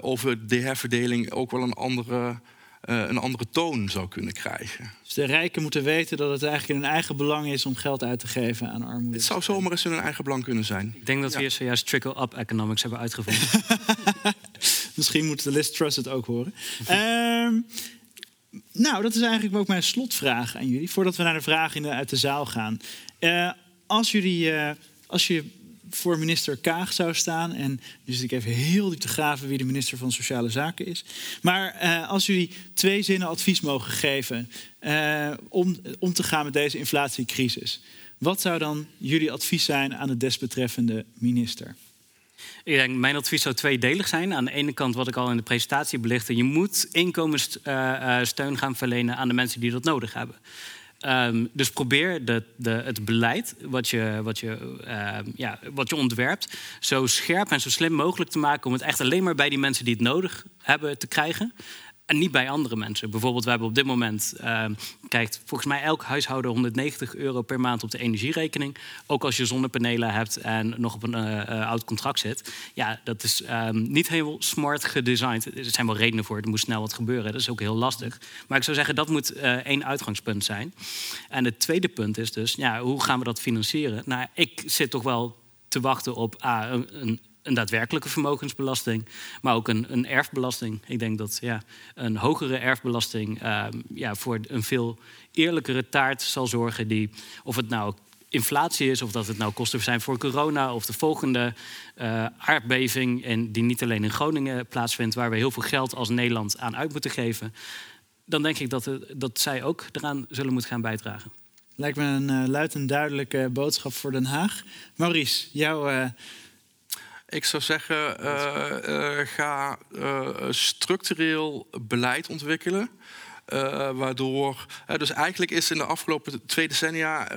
D: over de herverdeling ook wel een andere uh, een andere toon zou kunnen krijgen.
B: Dus de rijken moeten weten dat het eigenlijk in hun eigen belang is om geld uit te geven aan armoede.
D: Het zou zomaar eens in hun eigen belang kunnen zijn.
C: Ik denk dat we ja. hier zojuist trickle-up economics hebben uitgevonden.
B: Misschien moet de List Trust het ook horen. Ehm, nou, dat is eigenlijk ook mijn slotvraag aan jullie. Voordat we naar de vragen de, uit de zaal gaan. Uh, als jullie, uh, als je voor minister Kaag zou staan. En zit ik even heel diep te graven wie de minister van Sociale Zaken is. Maar uh, als jullie twee zinnen advies mogen geven om, om te gaan met deze inflatiecrisis. Wat zou dan jullie advies zijn aan de desbetreffende minister?
C: Ik denk, mijn advies zou tweedelig zijn. Aan de ene kant, wat ik al in de presentatie belichtte, je moet inkomenssteun gaan verlenen aan de mensen die dat nodig hebben. Um, dus probeer de, de, het beleid wat je, wat, je, uh, ja, wat je ontwerpt zo scherp en zo slim mogelijk te maken om het echt alleen maar bij die mensen die het nodig hebben te krijgen. En niet bij andere mensen. Bijvoorbeeld, we hebben op dit moment, uh, kijkt volgens mij elk huishouden 190 euro per maand op de energierekening. Ook als je zonnepanelen hebt en nog op een uh, oud contract zit. Ja, dat is um, niet heel smart gedesigned. Er zijn wel redenen voor, er moet snel wat gebeuren. Dat is ook heel lastig. Maar ik zou zeggen, dat moet uh, één uitgangspunt zijn. En het tweede punt is dus, ja, hoe gaan we dat financieren? Nou, ik zit toch wel te wachten op een, een daadwerkelijke vermogensbelasting, maar ook een, een erfbelasting. Ik denk dat ja, een hogere erfbelasting uh, ja, voor een veel eerlijkere taart zal zorgen. Die, of het nou inflatie is, of dat het nou kosten zijn voor corona, of de volgende uh, aardbeving, en die niet alleen in Groningen plaatsvindt, waar we heel veel geld als Nederland aan uit moeten geven. Dan denk ik dat, het, dat zij ook eraan zullen moeten gaan bijdragen.
B: Lijkt me een uh, luid en duidelijke boodschap voor Den Haag. Maurice, jouw
D: ik zou zeggen, uh, uh, ga uh, structureel beleid ontwikkelen. waardoor, dus eigenlijk is in de afgelopen twee decennia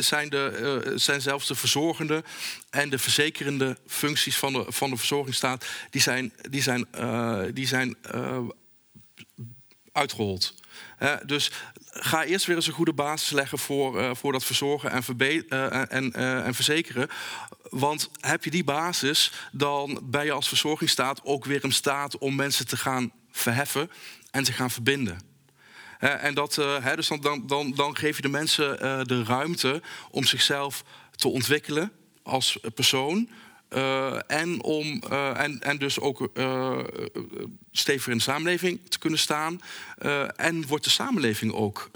D: zijn, de, zijn zelfs de verzorgende en de verzekerende functies van de, van de verzorgingsstaat, die zijn, die zijn, die zijn uitgehold. Dus ga eerst weer eens een goede basis leggen voor, uh, voor dat verzorgen en, uh, en, uh, en verzekeren. Want heb je die basis, dan ben je als verzorgingsstaat ook weer in staat om mensen te gaan verheffen en te gaan verbinden. en dat, dus dan, dan, dan geef je de mensen de ruimte om zichzelf te ontwikkelen als persoon. Uh, en, om, uh, en, en dus ook uh, steviger in de samenleving te kunnen staan. en wordt de samenleving ook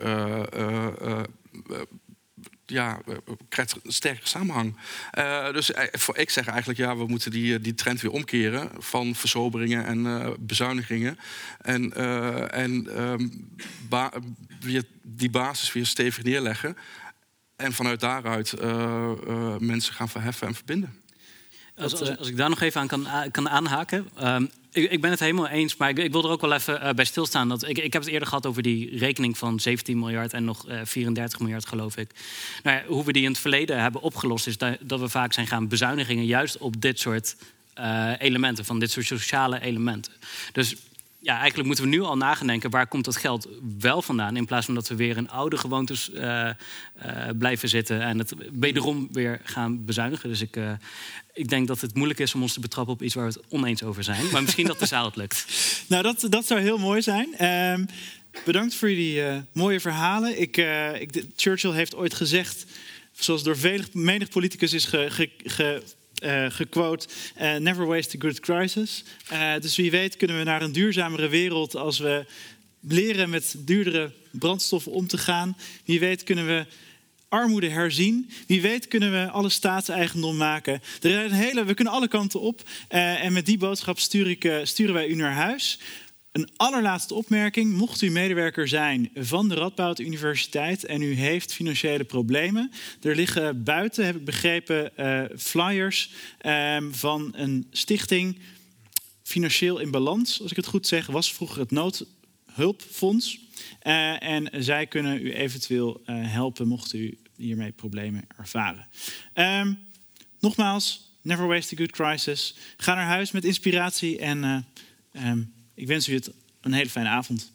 D: ja, krijgt een sterke samenhang. Dus voor, ik zeg eigenlijk, ja, we moeten die, die trend weer omkeren van versoberingen en bezuinigingen. En, en weer die basis weer stevig neerleggen. En vanuit daaruit mensen gaan verheffen en verbinden.
C: Als, als, als, ik daar nog even aan kan, kan aanhaken. Um, ik, ik, ben het helemaal eens, maar ik, ik wil er ook wel even uh, bij stilstaan. Dat, ik, ik heb het eerder gehad over die rekening van 17 miljard en nog uh, 34 miljard, geloof ik. Nou ja, hoe we die in het verleden hebben opgelost, is dat, dat we vaak zijn gaan bezuinigingen juist op dit soort uh, elementen, van dit soort sociale elementen. Dus ja, eigenlijk moeten we nu al nagedenken waar komt dat geld wel vandaan. In plaats van dat we weer in oude gewoontes uh, uh, blijven zitten en het wederom weer gaan bezuinigen. Dus ik, uh, ik denk dat het moeilijk is om ons te betrappen op iets waar we het oneens over zijn. Maar misschien dat de zaal het lukt.
B: nou, dat, dat zou heel mooi zijn. Um, bedankt voor jullie mooie verhalen. Ik, ik, Churchill heeft ooit gezegd, zoals door vele, menig politicus is ge, ge, uh, Never waste a good crisis. Dus wie weet kunnen we naar een duurzamere wereld als we leren met duurdere brandstoffen om te gaan. Wie weet kunnen we armoede herzien. Wie weet kunnen we alle staatseigendom maken. Er een hele, we kunnen alle kanten op. en met die boodschap stuur ik, sturen wij u naar huis. Een allerlaatste opmerking. Mocht u medewerker zijn van de Radboud Universiteit en u heeft financiële problemen. Er liggen buiten, heb ik begrepen, uh, flyers um, van een stichting Financieel in Balans. Als ik het goed zeg, was vroeger het noodhulpfonds. Uh, en zij kunnen u eventueel uh, helpen mocht u hiermee problemen ervaren. Um, nogmaals, never waste a good crisis. Ga naar huis met inspiratie en... Um, ik wens u het een hele fijne avond.